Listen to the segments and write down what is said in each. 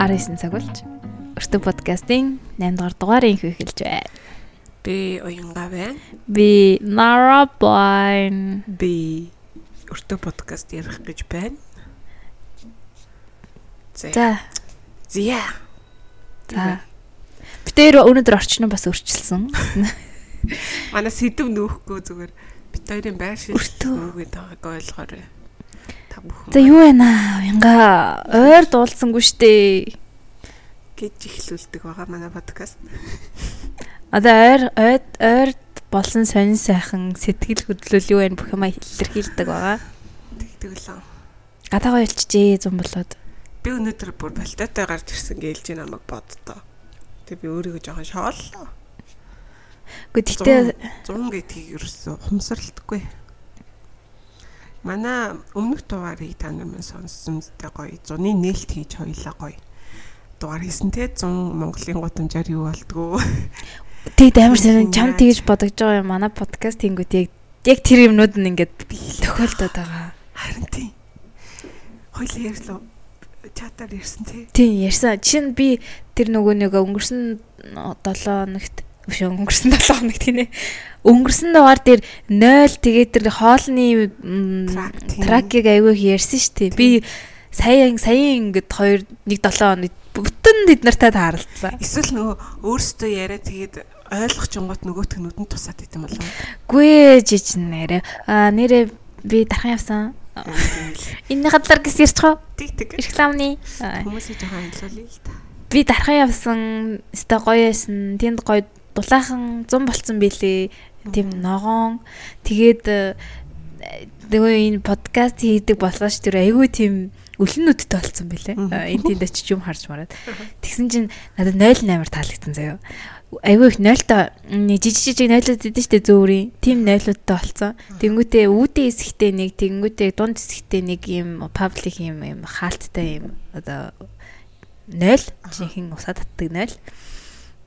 Улаанбаатарт 19 цаг болж Өртөг подкастын 8 дугаар дугаарыг эхэлж байна. Би уянга байна. Би Nara Boy. Би өртөг подкаст ярих гэж байна. За. Зя. За. Би тэр өнөөдөр орчин нь бас өрчлсөн. Манай сэдв нөөхгүй зүгээр бит хоёрын байр Өртөө. шийдвэргээд байгааг ойлгоорой. Та бүхэн. За юу вэ наа? Уянга ойр дуулсангүй штэ. гэж ихлүүлдэг байгаа манай подкаст. Одоо ойр ойд ойрд болсон сонин сайхан сэтгэл хөдлөл юу вэ бүх юм илэрхийлдэг байгаа. Тэгдэг лээ. Гадаагаа ялчжээ зам болоод. Би өнөөдөр бүр балтаатай гарч ирсэн гэлж намайг боддоо. Тэг би өөрийгөө жоохон шооллоо. Гэхдээ тэгтээ 100 гэдгийг ерөөсө хумсралтгүй. Манай өмнөх дугаарыг та нар минь сонссон зүйтэй гоё. Зуны нээлт хийж хоёлаа гоё. Дугаар хийсэн те 100 Монголын гудамжаар юу болдгоо. Тэгэд амар сонин чам тэгж бодож байгаа юм. Манай подкаст хийнгүүт яг яг тэр юмнууд нь ингээд тохиолдоод байгаа. Харин тийм. Хоёлаа ярьлаа. Чатаар ярьсан те. Тийм ярьсан. Жишээ нь би тэр нөгөө нэг өнгөрсөн 7 хоногт биш өнгөрсөн 7 хоногт тийм ээ. Өнгөрсөн дугаар дээр 0 тэгээд тэр хоолны тракийг аягүй их ярьсан шүү дээ. Би сая сая ингээд 2 1 7 хоног бүтэн бид нартай таарлаа. Эсвэл нөгөө өөрсдөө яриа тэгээд ойлгох чонгот нөгөөтг нүдэнд тусаад идэм болов. Гүй жиж нэрэ. А нэрэ би дархан явсан. Энэ хадлаар гис ярьчих. Тиг тиг. Рекламны. Аа. Хүмүүсийг жоохон айлуулъя л та. Би дархан явсан. Өстой гоё байсан. Тэнд гоё дулаахан 100 болцсон билээ. Тэм ногоон. Тэгээд э, нөгөө энэ подкаст хийдэг болгооч тэр айгүй тийм өлөн нүдтэй болцсон билээ. Аа, Энд тэнд очиж юм харж мараад. Тэгсэн чинь надад 0.8-аар таалагдсан заяа. Айгүй их 0-той жижиг жижиг 0-ууд идэв штэ зөөрийн. Тим 0-уудтай болцсон. Тэнгүүтээ үүдээ хэсэгтээ нэг, тэнгүүтээ дунд хэсэгтээ нэг юм паблик юм юм хаалттай юм одоо 0 жинхэнэ усаа татдаг 0.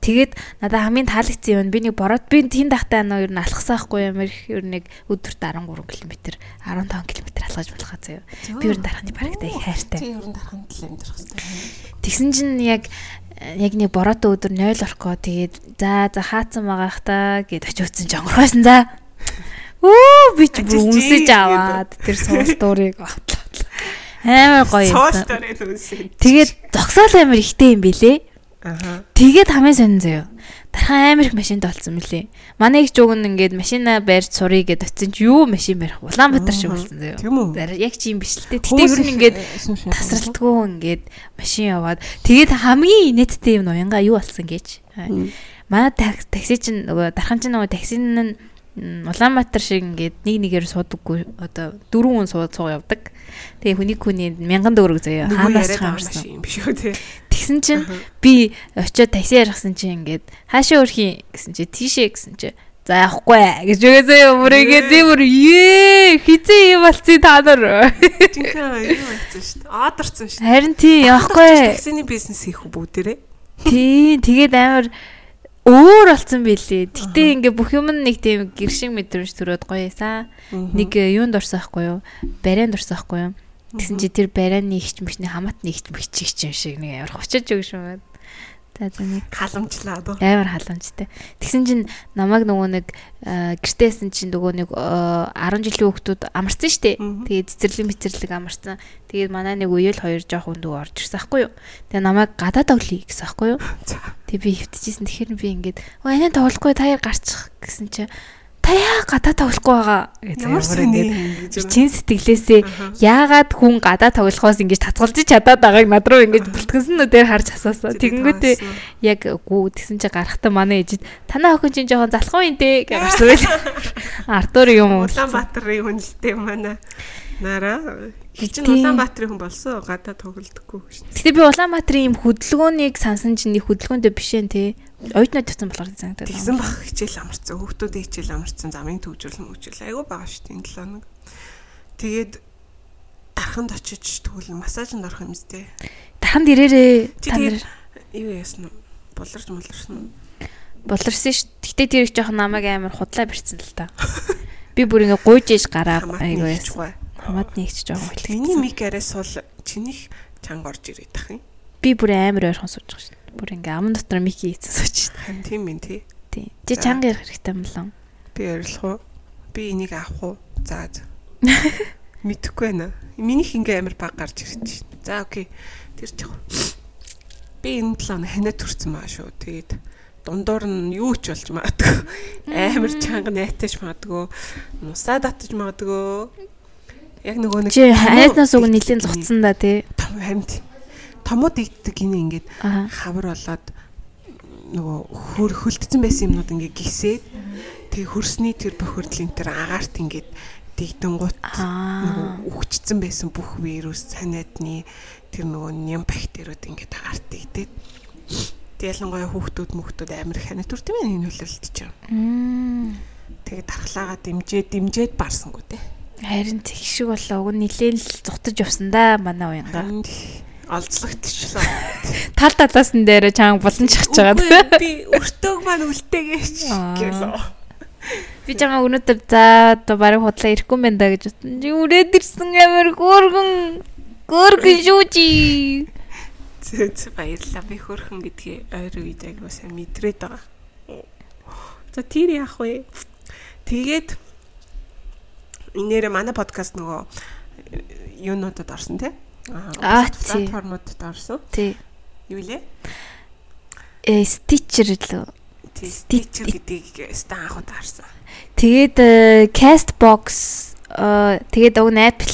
Тэгээд надад хамгийн таалагдсан юм би нэг бороод би тэнд дахтай нөө ер нь алхсан хгүй юм ер нэг өдөрт 13 км 15 км алхаж болох заяа. Би ер нь дарахны барагтай их хайртай. Чи ер нь дархан тал амьдрах хэрэгтэй. Тэгсэн чинь яг яг нэг бороотой өдөр 0 орхоо тэгээд за за хаацсан байгаа хта гэд очиж утсан ч онгорхойсон за. Үу би ч гэдэг. аваад тэр суул дуурыг автлаа. Амар гоё нүсээ. Тэгээд зогсоол амар ихтэй юм билэ. Аха. Тэгээд хамгийн сонин заяа. Дархан амар их машинд олцсон мөлий. Манай их жуг нь ингээд машина барьж сурыг гэд очсон чи юу машин барих Улаанбаатар шиг болсон заяа. Тийм үү? Яг чи юм биш л дээ. Гэтэ ер нь ингээд Тасрал. тасралтгүй ингээд машин яваад тэгээд хамгийн инээдтэй юм уянга юу болсон гэж. Манай такси чинь нөгөө дархан чинь нөгөө таксин нь Улаанбаатар шиг ингээд нэг нэгээр суудаггүй одоо дөрвөн хүн сууд суу явдаг. Тэгээ хүний хүний 1000 төгрөг заяа. Хаанаас хамарсан. машин биш үү те. Тэгсэн чинь би очиод такси яргасан чинь ингээд хаашаа өрхийн гэсэн чи тийшээ гэсэн чи за явахгүй гэж өгөөсөө бүрээгээ би бүр ээ хизээ юм болцсон та нар. Жинхэнэ юу байцсан шүү дээ. Адарсан шүү. Харин тий явахгүй. Таксины бизнес хийх бүгдээрээ? Тий, тэгээд амар өөр болсон билээ. Гэтэ ингээ бүх юм нэг тийм гэршин мэдрэмж төрөөд гоё эсаа. Нэг э, юунд орсон ахгүй юу? Барайнд орсон ахгүй юу? Тэгсэн чи тэр барайны ихч мөхний хамаат нэгч мөхчих юм шиг нэг амар хочиж өгш юм байна. За за нэг халамжлаа дөө. амар халамжтай. Тэгсэн чинь намайг нөгөө нэг э, гэртээсэн чинь нөгөө нэг э, 10 жилийн хүүхдүүд амарсан штэ. Тэгээд цэцэрлэг мэцэрлэг амарсан. Тэгээд манай нэг үеэл хоёр жоох өндөө орж ирсэн ахгүй юу. Тэгээд намайг гадаад өглөе гэсэн ахгүй юу. Тэг би хөвтөжсэн. Тэгэхээр би ингээд "Оо энэ тоглохгүй та яа гарчих гэсэн чи та яа гадаа тоглохгүй байгаа гэж ингээд ингэж чин сэтгэлээсээ яагаад хүн гадаа тоглохоос ингэж татгалзаж чадаад байгааг над руу ингэж бүлтгэнснүүдээр харж асуусан. Тэгэнгүүтээ яг гүү тэгсэн чи гарахтаа манай ээжид танаа охин чинь жоохон залхуу юм дээ гэж гарсан байл. Артур юм уу? Улаанбаатарын хүнэлтэй манай Нара чинь. Улаанбаатарын хүн болсон гадаа тоглолтгүй шүү дээ. Гэтэ би Улаанбаатарын юм хөдөлгөөнийг сансан чинь нэг хөдөлгөөнтэй биш ээ те. Оюутнууд тавьсан болохоор санагдаад. Тэгсэн бах хичээл амарсан. Хүүхдүүд хичээл амарсан. Замын төвжрөл мөвжрөл айгүй байгаа шүү дээ энэ 7 хоног. Тэгээд дарханд очиж тэгвэл массажинд орох юм зү. Даханд ирээрээ та нар юу яасан нь? Буларч муларсан. болорсон ш. Гэтэ тэр их жоохон намайг амар худлаа бэрцэн л та. Би бүр ингээ гуйж ээж гараа айгу яасан. хамаад нэгч жоохон Миний хөтлөгдсөн. мик арай сул чинийх чанга орж ирээд тах юм. Би бүр амар ойрхон сууж байгаа дээ. Бүр ингээ аман дотор мики хийцэн сууж байна. Тийм ээ тий. Тий. Чи чанга ярих хэрэгтэй болов. Би орилох уу? Би энийг авах уу? За. Мэдхгүй байна. Минийх ингээ амар баг гарч ирж байна. За окей. Тэр ч яг. Би энэ талаа ханаа төрсөн маа шүү. Тэгээд дундуур нь юу ч болж магадгүй. Амар чанга найтаж магадгүй. Нусаа татаж магадгүй. Яг нөгөө нэг Чи хайснаас уг нэлийн зуцсан да тий. том тийм. Томод игдэг гинэ ингээд хавар болоод нөгөө хөр хөлдсөн байсан юмнууд ингээ гисээд тэгээ хөрсний тэр бохирдлын тэр агаарт ингээд дигдэнгуут Аа. нөгөө үхчихсэн байсан бүх вирус санаадны тэр нөгөө ням бактериуд ингээд агаарт дигдээд тэгээ ялангуяа хүүхдүүд мөхтүүд амар их ханаа төрт юм энэ хөлөлт чинь тэгээ дархлаагаа дэмжээд дэмжээд барсангүү те. Харин тэг шиг болоо. Уг нилээн л зутаж явсан да манай уянга. Олзлогдчихлоо Тал талаас нь дээр чанга булан чахж байгаа. Би өртөөг маань үлтээгэж гэлөө Би чамаа өнөөдөр за одоо барыг худлаа ирэхгүй байна да гэж бодсон. Чи үрээд ирсэн амар гөргөн гөргөн шүү чи. Зөө баярлалаа. Би хөрхөн гэдгийг ойр үед айгуу сайн мэдрээд байгаа. За тэр яах вэ? Тэгээд инээрээ манай подкаст нөгөө юунуудад орсон тий? Аа, тий. платформудад орсон. Тий. Юу лээ? Э стичер л. Тий, Sti- Stitcher гэдгийг стан анхуд харсан. Тэгээд э, Castbox э, тэгээд уг нь Apple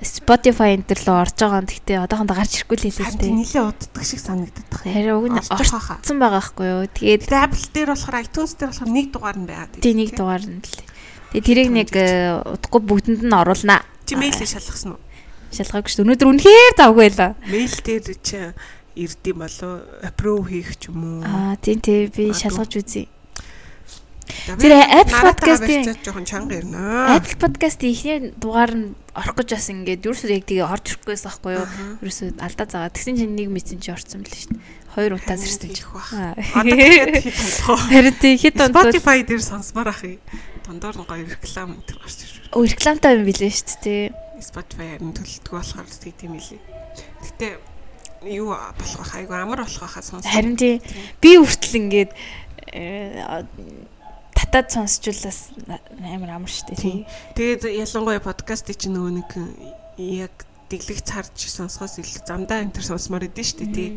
Spotify энэ төр лөө орж байгаа. Гэхдээ одоохондоо гарч ирэхгүй л хэлээ л нилээ уддаг шиг юм. Харин уг нь орцсон байгаа байхгүй юу. Тэгээд Apple дээр болохоор iTunes дээр болохоор нэг дугаар нь байгаад тий нэг дугаар нь л. Тэгээд тэрийг нэг э, удахгүй бүгдэнд нь оруулнаа. Мэйлээ шалгасан уу? Шалгаагүй шүү. Өнөөдөр үнэхээр завгүй байлаа. Мэйл дээр чи ирдэм болоо approve хийх ч юм уу? Аа тийм тий би шалгаж үзье. Тэр Apple podcast-ийн- жоохон чанга ирнэ. Apple podcast-ийн ихний дугаар нь орох гэж бас ингээд юусоо яг тэгээ орж ирэхгүйс байхгүй юу? Юусоо алдаа заагаа. Тэгсэн чинь нэг мэдсэн чи орсон мэл шүү дээ. Хоёр удаа зэрсэн чи. Одоо тэгээд хит болох. Харин тий хэд донд Spotify дээр сонсмоор ах. Дондор нь гоё реклам энэ төр гарч ирж Оо рекламтай юм билээ шүү дээ. Байна. Spotify харин төлөлтгөө болохоор тэг тийм хэлий. Гэтэ юу болох бах айгу амар болох байхаа сонс. Харин тий би хүртэл ингээд э, татаад сонсчулаас амар амар дээ. Тий. Тэгээд ялангуяа подкастыг чинь нөгөө нэг яг дэглэгц харж сонсохоос илүү замдаа энэ төр сонсмоор идэв дээ тий.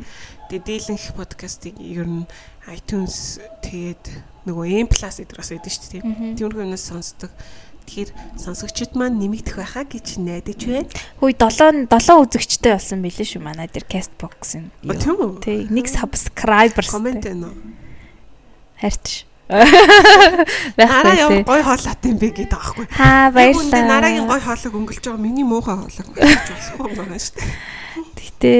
Тэгээд дийлэнх подкастыг ер нь iTunes тэгээд нөгөө M+ эдгээр бас идэв дээ тий. Тиймэрхүү юмнаас сонсдог. Тэгэхээр сонсогчид маань нэмэгдэх байхаа гэж найдаж байна. Хөөе 7 7 үзэгчтэй болсон билээ шүү манай дээр Castbox-ын. А тийм үү? Тий нэг subscribers. Комент байна уу? хайрч. Нараа Байхгүй. гой хоолой юм бэ гэдэг аахгүй. Яг үндэ нарагийн баярлалаа. гой хоолойг өнгөлж байгаа миний муухай хоолойг өнгөлж болохгүй юм байна шүү дээ. Гэтэ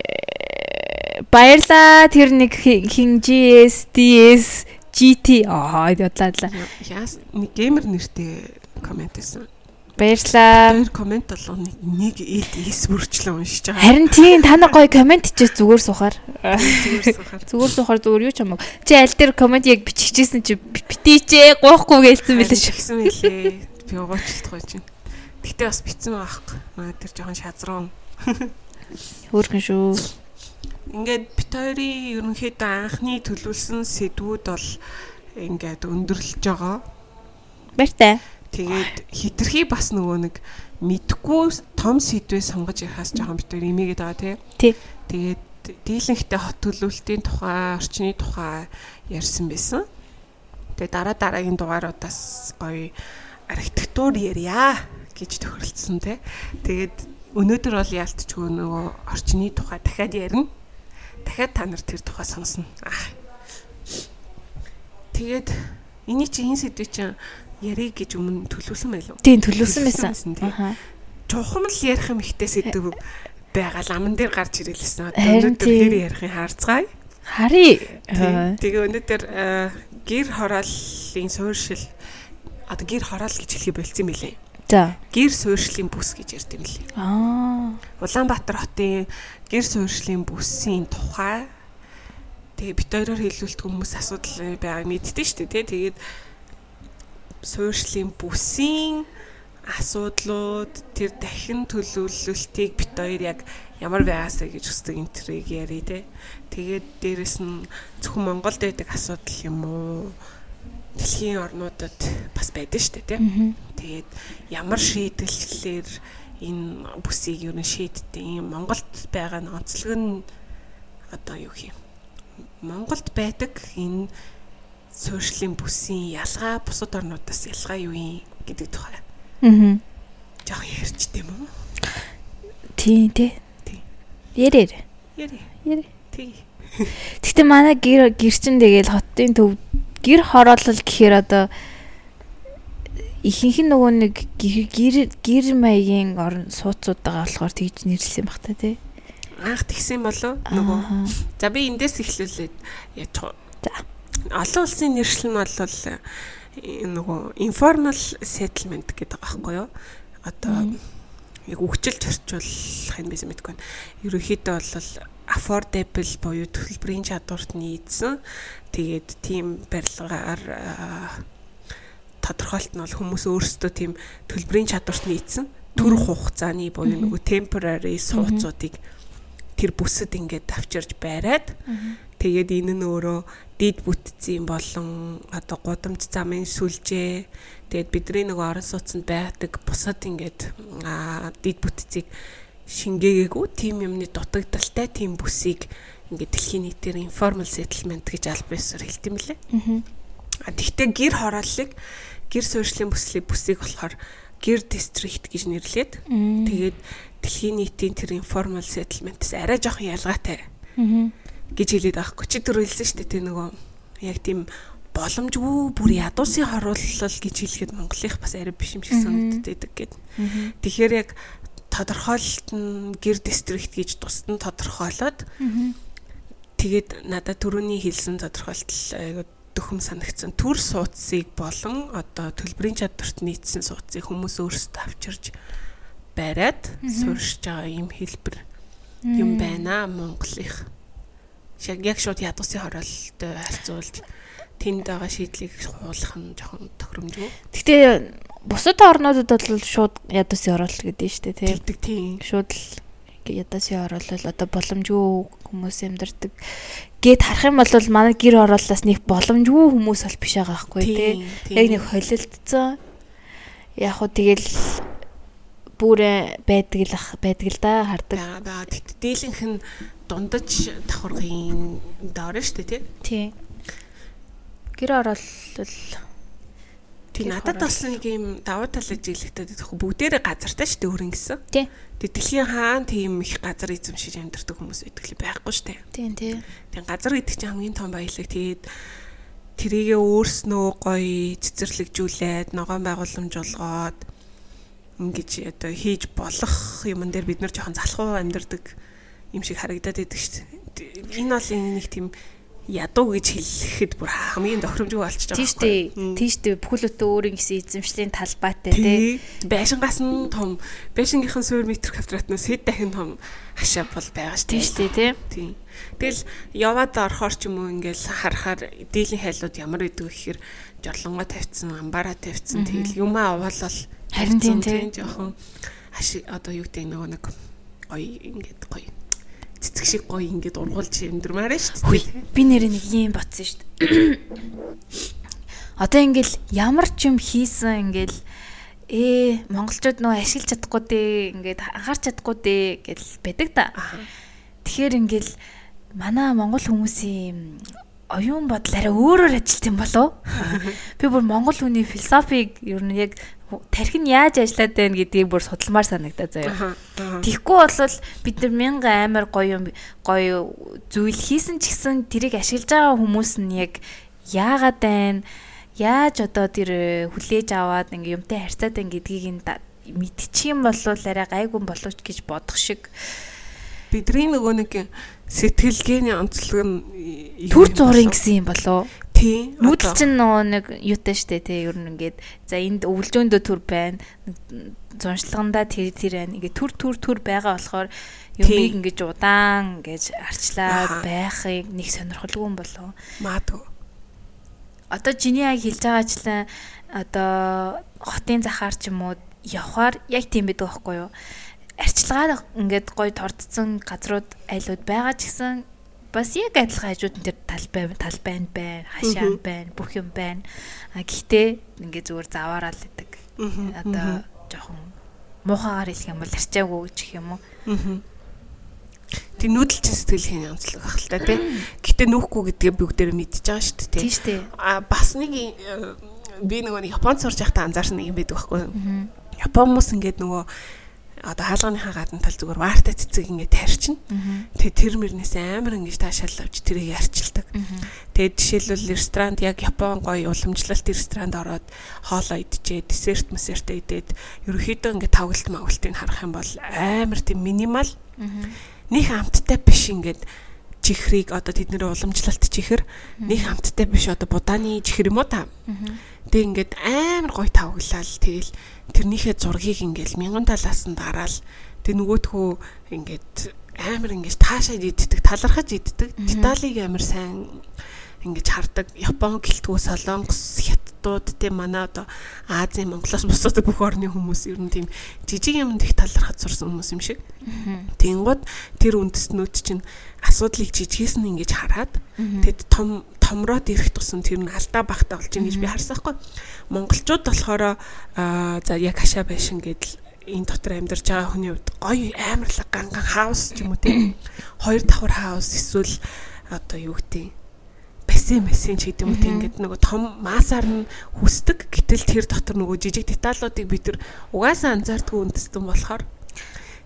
э, баярлаа тэр нэг хин хин GS DS GT аа ядлаа. Яас нэг геймер нэртэй комент байсан. Баярлаа. Тэр комент болго нэг эс бүрчлээ уншиж байгаа. Харин тийм та нар гоё комент хийчихээ зүгээр сухаар. Зүгээр сухаар. Зүгээр сухаар зүгээр юу ч хамаагүй. Чи аль дээр комент яг биччихсэн чи битээчээ гоохгүй гэлсэн билээ шүү. Тэгсэн мэлээ. Би угаачлахгүй чинь. Гэтэ бас битсэн байхгүй. Маа тэр жоохон шазруу. Хөөрхөн шүү. Ингээд бит хоёрын ерөнхийдөө анхны төлөвлөсөн сэдвүүд бол ингээд өндөрлөж байгаа. Баяртай. Тэгээд хитрхи бас нөгөө нэг мэдхгүй том сэдвээ сонгож яхаас жоохон бит хоёр имээгээд байгаа тий. Тий. Тэгээд дийлэнхтэй хот төлөвлөлтийн тухай, орчны тухай ярьсан байсан. Тэгээд дараа дараагийн дугааруудаас гоё архитектур ярья гэж тохиролцсон тий. Тэгээд өнөөдөр бол яалтчгүй нөгөө орчны тухай дахиад ярина. Дахиад та нар тэр тухай сонсно. Тэгээд эний чи энэ сэдвээ чинь ярих гэж өмнө төлөвлөсөн байлоо. Тийм төлөвсөн байсан. Чухам л ярих юм ихтэй сэдв байгаа л аман дээр гарч ирэлсэн. Өнөөдөр хэр ярих юм харцгаая. Хари. Тий. Тэгээ өнөөдөр э, гэр хорооллын суурьшил одоо гэр хороол гэж хэлхий болцсон юм билээ. За. Гэр суурьшлийн бүс гэж ярьд юм билээ. Аа. Улаанбаатар хотын гэр суурьшлийн бүсийн тухай тэгээ бит хоёроор хэлүүлдэг хүмүүс асуудал байгааг мэддэн шүү дээ тий. Тэгээд суурьшлийн бүсийн асуудлууд тэр дахин төлөвлөлтийг бит хоёр яг ямар байгаасаа гэж хүсдэг энтрийг яри те. Тэгээд дээрэс нь зөвхөн Монголд байдаг асуудал юм уу? Дэлхийн орнуудад бас байдаг шүү дээ те. Тэгээд ямар шийдэллэр энэ бүсийг юу н шийддэг юм Монголд байгаа нь онцлог нь одоо юу юм Монголд байдаг энэ суурьшлийн бүсийн ялгаа бусад орнуудаас ялгаа юу юм гэдэг тухай. Аа. Жог ярьч тийм үү? Тий, тий. Тий. Ярээр. Ярэ. Ярэ. Тий. Гэтэ манай гэр гэр чин тэгэл хотын төв гэр хороолол гэхээр одоо ихэнх нь нөгөө нэг гэр гэр маягийн орон сууцуд байгаа болохоор тэгж нэрлсэн баг та тий. Анх тэгсэн болов нөгөө. За би эндээс эхлүүлээд яачих. За. Олон улсын нэршил нь бол нөгөө informal settlement гэдэг байгаа байхгүй юу? Одоо яг үгчилж орчуулах юм байсан мэдгүй байна. Ерөнхийдөө бол affordable буюу төлбөрийн чадварт нийцсэн. Тэгээд тийм барилгаар тодорхойлт нь бол хүмүүс өөрсдөө тийм төлбөрийн чадварт нийцсэн. Төр хугацааны буюу нөгөө temporary сууцуудыг тэр бүсэд ингээд авчирж байраад. Тэгээд энэ нь өөрөө дид бүтцийн болон одоо гудамж замын сүлжээ. Тэгээд бидний нөгөө орон сууцнд байдаг бусад ингээд дид бүтцийг шингээгээгүй тийм юмны дутагдaltaй тийм бүсийг ингээд дэлхийн нийтээр informal settlement гэж аль биесээр хэлт юм лээ. Аа. Тэгвэл гэр хорооллыг гэр суурьшлийн бүслийн бүсийг болохоор гэр district гэж нэрлээд тэгээд дэлхийн нийтийн тэр informal settlement-с арай жоохон ялгаатай. Аа гэж хэлээд байхгүй. Чи түр хэлсэн шүү дээ тий нөгөө яг тийм боломжгүй бүр ядуусын хоруулал гэж хэлэхэд Монголынх бас арай биш юм шиг санагддаг гэд. Тэгэхээр яг тодорхойлолт нь гэр дистрикт гэж тусдан тодорхойлоод тэгээд надад түрүүний хэлсэн тодорхойлолт дөхөм санагдсан. Төр суудсыг болон одоо төлбөрийн чадварт нийцсэн суудсыг хүмүүс өөрсдөө авчирж бариад суурьшиж байгаа юм хэлбэр юм байна Монголынх. Яг шууд ядуусын хороолтой харьцуулж тэнд байгаа шийдлийг хуулах нь жоохон тохиромжгүй. Гэтэ бусад орнуудад бол шууд ядуусын хороол гэдэг нь шүү дээ тийм. Тэгдэг тийм. Шууд л ядуусын хороол одоо боломжгүй хүмүүс амьдардаг. Гээд харах юм бол манай гэр хорооллоос нэг боломжгүй хүмүүс бол биш байгаа байхгүй тий. Яг нэг холилдсон. Яг хуу тэгэл бүрэ байдаг л байдаг л да хардаг. Тэгт дийлэнх нь дундаж давхаргын доор шүү дээ тий. Тий. Гэр орол Тий надад бас нэг юм давуу тал ажиглэгдэхэд тохо бүгдээрээ газартай шүү дээ өөр ингэсэн. Тий. Тэг дэлхийн хаан тийм их газар эзэмшиж амьдардаг хүмүүс байдаг л байхгүй шүү дээ. Тий, тий. Тэг газар гэдэг чинь хамгийн том баялаг. Тэгээд тэрийгээ өөрснөө гоё цэцэрлэгжүүлээд ногоон байгууламжуулгаад ингэж одоо хийж болох юмн дээр бид нар жоохон залхуу амьдардаг юм шиг харагдаад байдаг шүү дээ. Энэ бол нэг тийм ядуу гэж хэлэхэд бүр хамгийн тохиромжгүй болчихж байгаа. Тийш дээ. Тийш дээ. Бүхлөтөө өөрийн гэсэн эзэмшлийн талбайтай тий. Байшингаас нь том, байшингийнхан суур метр квадратнаас хэд дахин том хашаа бол байгаа дээ. Тийш дээ тий. Тэгэл яваад орохоор ч юм уу ингээл харахаар дийлэн хайлууд ямар идэв гэхээр жорлонгоо тавьсан, амбаараа тавьсан. Тэгэл юмаа овоолол харин тий. Жохон хаши одоо юу гэдэг нөгөө нэг гоё ингээд гоё цэцэг шиг гоё ингээд ургуулж өндөрмаар шүү дээ. Би нэрээ нэг юм батсан шүү дээ. Одоо ингээл ямар ч юм хийсэн ингээл ээ монголчууд нөө ашиглаж чадахгүй дээ ингээд анхаарч чадахгүй дээ гэл байдаг да. Тэгэхээр ингээл манай монгол хүмүүсийн оюун бодол арай өөрөөр ажилт юм болов. Би бүр монгол хүний философиг ер нь яг тархин яаж ажиллаад байна гэдгийг бүр судалмаар санагдаа заяа. Тэгэхгүй бол бид нар мянга амар гоё гоё зүйл хийсэн ч гэсэн тэрийг ашиглаж байгаа хүмүүс нь яг яагаад байна? Яаж одоо тэр хүлээж аваад ингээ юмтай харьцаад байна гэдгийг нь мэдчих юм бол арай гайгүй боловч гэж бодох шиг бидний нөгөө нэг сэтгэлгээний онцлог нь төр зурын гэсэн юм болоо тий. Нүүдэл чинь нөгөө нэг юутай штэ тий ер нь ингээд за энд өвлжөөндөө төр байна. Зуншлагандаа тэр тэр байна. Ингээд төр төр төр байгаа болохоор юмыг ингэж удаан ингэж арчлаад байхыг нэг сонирхолгүй юм болов. Маадгүй. Одоо чиний яг хэлж байгаачлан одоо хотын захаар ч юм уу явхаар яг тийм байдаг байхгүй юу? Арчилгаа ингээд гой тордсон газрууд айлууд байгаа ч гэсэн бас яг адилхан хажууд нь тэр тал байна, тал байна байна, хашаан байна, бүх юм байна. А гэхдээ ингээд зүгээр заваараа л идэг. Одоо жоохон муухагаар хэлэх юм бол арчаагүй гэж гэх юм уу. Тэг нүүдэлч сэтгэлийн янзлаг ах л та тий. Гэтэ нүүхгүй гэдгээ бүгдээр мэдчихэж байгаа шүү дээ тий. Тийм шүү дээ. А бас нэг э, би нөгөө Японд сурч байхдаа анзаарсан нэг юм байдаг байхгүй юу? Япон хүмүүс ингээд нөгөө одоо хаалганыхаа гадна тал зүгээр ваартай цэцэг ингээд тарьчихна. Тэгээ тэр мөрнөөс амар ингэж таашаал авч тэрийг ярьчилдаг. Тэгээд жишээлбэл ресторанд яг Япон гоё уламжлалт ресторанд ороод хоолоо идчихээ, десерт мэсэртэ идээд ерөөхдөө ингээд тавгалт мавгалтыг харах юм бол амар тийм минимал. Них амттай биш ингээд чихрийг одоо тэдний уламжлалт чихэр нэг хамттай биш одоо будааны чихэр юм уу та. Тэг ингээд амар гоё тавглал. Тэгэл тэрнийхээ зургийг ингээл мянган талаас нь дараал. Тэг нөгөөдхөө ингээд амар ингэж таашаад иддэг талархаж иддэг. Деталийг амар сайн ингэж хардаг. Япон гэлтгүү солонгос хятадууд тийм манай одоо Азийн Монголоос бусад бүх орны хүмүүс ер нь тийм жижиг юмд их талархаж сурсан хүмүүс юм шиг. Тэнгууд тэр үндэстнүүд чинь асуудлыг жижигээс нь ингэж хараад тэгэд том томроод ирэх тусам тэр нь алдаа багтаа болж байгаа гэж би харсан хгүй. Монголчууд болохоор за яг хашаа байшин гэдэл энэ дотор амьдарч байгаа хүний хувьд гоё амарлаг ганган хаус ч юм уу тийм. Хоёр давхар хаус эсвэл одоо юу гэдэг бассейн бассейн ч гэдэг юм уу тийм ингээд нөгөө том масаар нь хүсдэг. Гэтэл тэр дотор нөгөө жижиг деталуудыг бид нар угаасаа анзаардгүй үндэстэн болохоор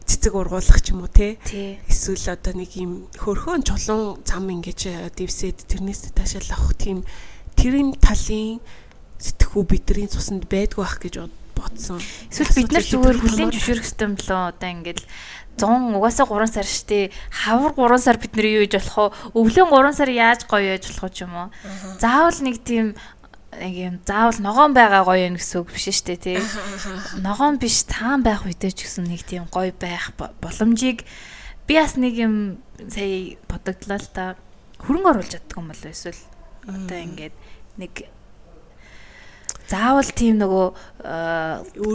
цэцэг ургуулах ч юм уу те эсвэл одоо нэг юм хөрхөн чулуун зам ингэж дивсэд тэрнээс таашаал авах тийм тэрийн талын сэтгхүү бидний цуснд байдгүй байх гэж бодсон. Эсвэл бид нар зүгээр хүлэн зөвшөөрөх юм болоо одоо ингээд 100 угаасаа 3 сар штэ хавар 3 сар бид нар юу хийж болох вэ? Өглөө 3 сар яаж гоё яаж болох ч юм уу? Заавал нэг тийм нэг юм заавал ногоон байгаа гоё юм гэсэн үг биш шүү дээ тий. Ногоон биш цаан байх үедээ ч гэсэн нэг тийм гоё байх боломжийг би бас нэг юм сая бодогдлоо л та. Хөрөнгө оруулж чаддаг юм бол эсвэл. Одоо ингээд нэг заавал тийм нөгөө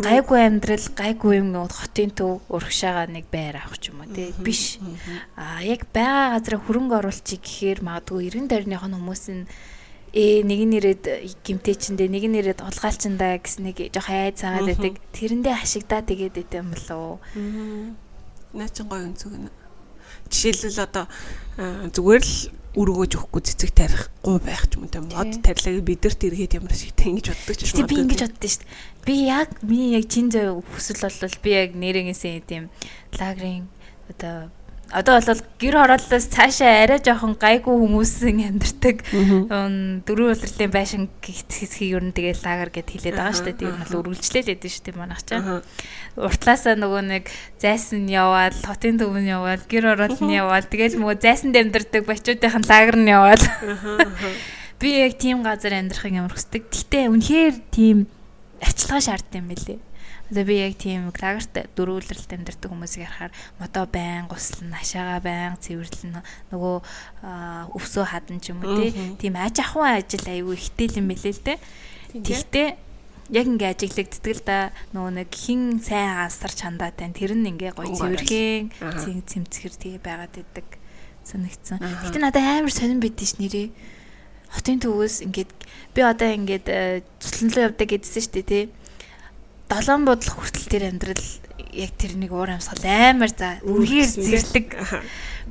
гайгүй амьдрал гайгүй юм хотын төв урагшаага нэг байр авах ч юм уу тий. Биш. а яг байгаа газар хөрөнгө оруулчих гэхээр магадгүй 90 дөрвных нь хүмүүс нь ээ нэг нь ирээд гимтэйчэндээ нэг нь ирээд улгаалчандаа гэсэн нэг жоох айд цаагаад байдаг. Тэрэндээ хашигдаа тэгээд байт юм болов уу? Наа чин гоё өнцөг нэ. Жишээлбэл одоо зүгээр л өргөөж өгөхгүй цэцэг тарихгүй байх ч юм уу мод тарилаг бидэрт эргээд ямар шигтэй ингэж боддог ч юм уу. Би ингэж боддоо шүү дээ. Би яг миний яг чин зөө хүсэл болвол би яг нэрнгээсээ тийм лагрын одоо одоо бол гэр хорооллоос цаашаа арай жоохон гайгүй хүмүүсийн амьдардаг дөрвөн улирлын байшин хэсгийг ер нь тэгээ лагер гэд хэлээд байгаа шүү дээ. Тийм бол үргэлжлээлээд дээ шүү дээ манайх чаа. Уртлаасаа нөгөө нэг зайсан яваал, хотын төвн яваал, гэр хороолн яваал, тэгэл нөгөө зайсанд амьдардаг бачуудын лагер нь яваал. Би яг тийм газар амьдрахыг ямар хүсдэг. Гэтэ үнэхээр тийм арчилгаа шаардсан юм билээ. Одоо би яг тийм лагерт дөрүүлрэлт амьдардаг хүмүүсийг харахаар модоо байн гуслан хашаага байн цэвэрлэн нөгөө өвсөө хадан ч юм уу тийм аж ахуйн ажил аюу ихтэй юм бэлээ л дээ. Тэгтээ яг ингээ ажиглагддаг л да нөгөө нэг хин сайн ансар чандаатай тэр нь ингээ гоё цэвэрхэн цэмцгэр тэгээ байгаад идэг санагдсан. Гэтэ надад амар сонирн байдэн ш нэрээ. Хотын төвөөс ингээд би одоо ингээд цусланлуу явдаг гэдсэн дээ тий долоон бодлох хүртэл тэр амьдрал яг тэр нэг уур амьсгал амар за үнэхээр зэрлэг.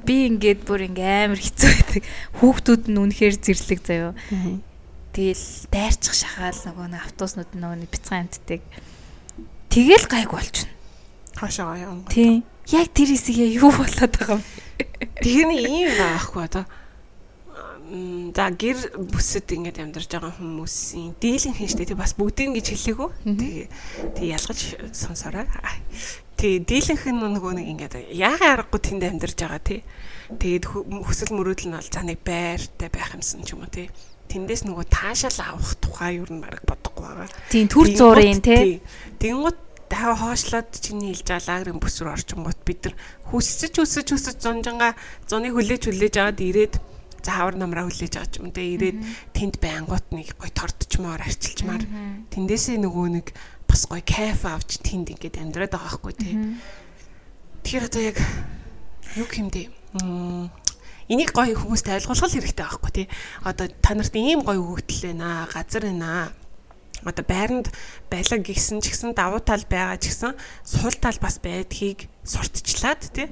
би ингээд бүр ингээ амар хэцүү байдаг. Хүүхдүүд нь үнэхээр зэрлэг заяо. Тэгэл дайрчих шахаал нөгөө нэг автобуснууд нөгөө бяцхан амтдаг тэгэл гайг болчихно. Хаашаа юм. Тий. Яг тэр хэсгээ юу болоод байгаа юм? Тэгний ийм байхгүй одоо за гэр бүсэд ингэж амьдарч байгаа хүмүүсийн дийлэн хинжтэй тий бас бүгдийг гэж хэлээгүү. Тэгээ тий ялгаж сонсороо. Тий дийлэнх нь нөгөө нэг ингэж яагаад аргагүй тэнд амьдарч байгаа тий. Тэгээд хүсэл мөрөөдөл нь бол за нэг байртай байх юмсан ч юм уу тий. Тэндээс нөгөө таашаал авах тухай юу нэг бодохгүй байгаа. Тийм төр зуурын тий. Тэнгууд дахиад хоошлоод чиний хэлж байгаа лагерын бүс рүү орчингууд бид нар хүсэж хүсэж хүсэж зунжанга зуны хүлээж хүлээж аваад ирээд заавар намраа хүлээж авч юм. Дэ ирээд тэнд байнгут нэг гой тордчмоор арчилчмаар. Тэндээсээ нөгөө нэг бас гоё кайф авч тэнд ингээд амьдраад байгаа байхгүй тий. Тэгэхээр одоо яг юу хэмдэ энийг гоё хүмүүст ойлгуулах хэрэгтэй байхгүй тий. Одоо та нарт ийм гоё өгөгдөл байна аа, газар байна аа одоо байранд байлаг гисэн ч гэсэн давуу тал байгаа ч гэсэн сул тал бас байдгийг сурталчлаад тий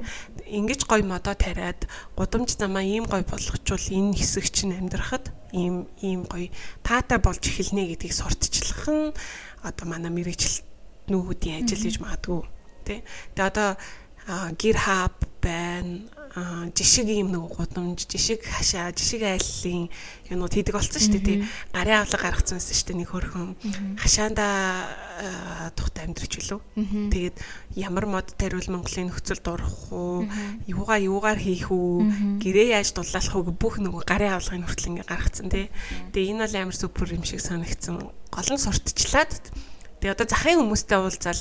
ингэж гой модоо тариад гудамж замаа ийм гой болгочвол энэ хэсэг чинь амьдрахад ийм ийм гой таатай болж эхэлнэ гэдгийг сурталчлах нь одоо манай мэрэгчлэл нүүдийн ажил гэж магадгүй тий тэгээ одоо гэр хаб байна. Жишг юм нэг гудамж жишг хашаа жишг айллын юмнууд хийдэг болсон шүү дээ тий. Гарын авлага гаргацсан байсан шүү дээ нэг хөрхөн. Хашаанда тухтай амьдрч үлээ тэгээд ямар мод тариул Монголын нөхцөлд орох уу? Юугаа юугаар хийх үү? Гэрээ яаж дулаалах уу? Бүх нэг гарын авлагын хүртэл ингээ гаргацсан тий. Тэгээд энэ бол амар супер юм шиг санагдсан. Гол нь сурталчлаад Тэгээ одоо захын хүмүүстэй уулзаал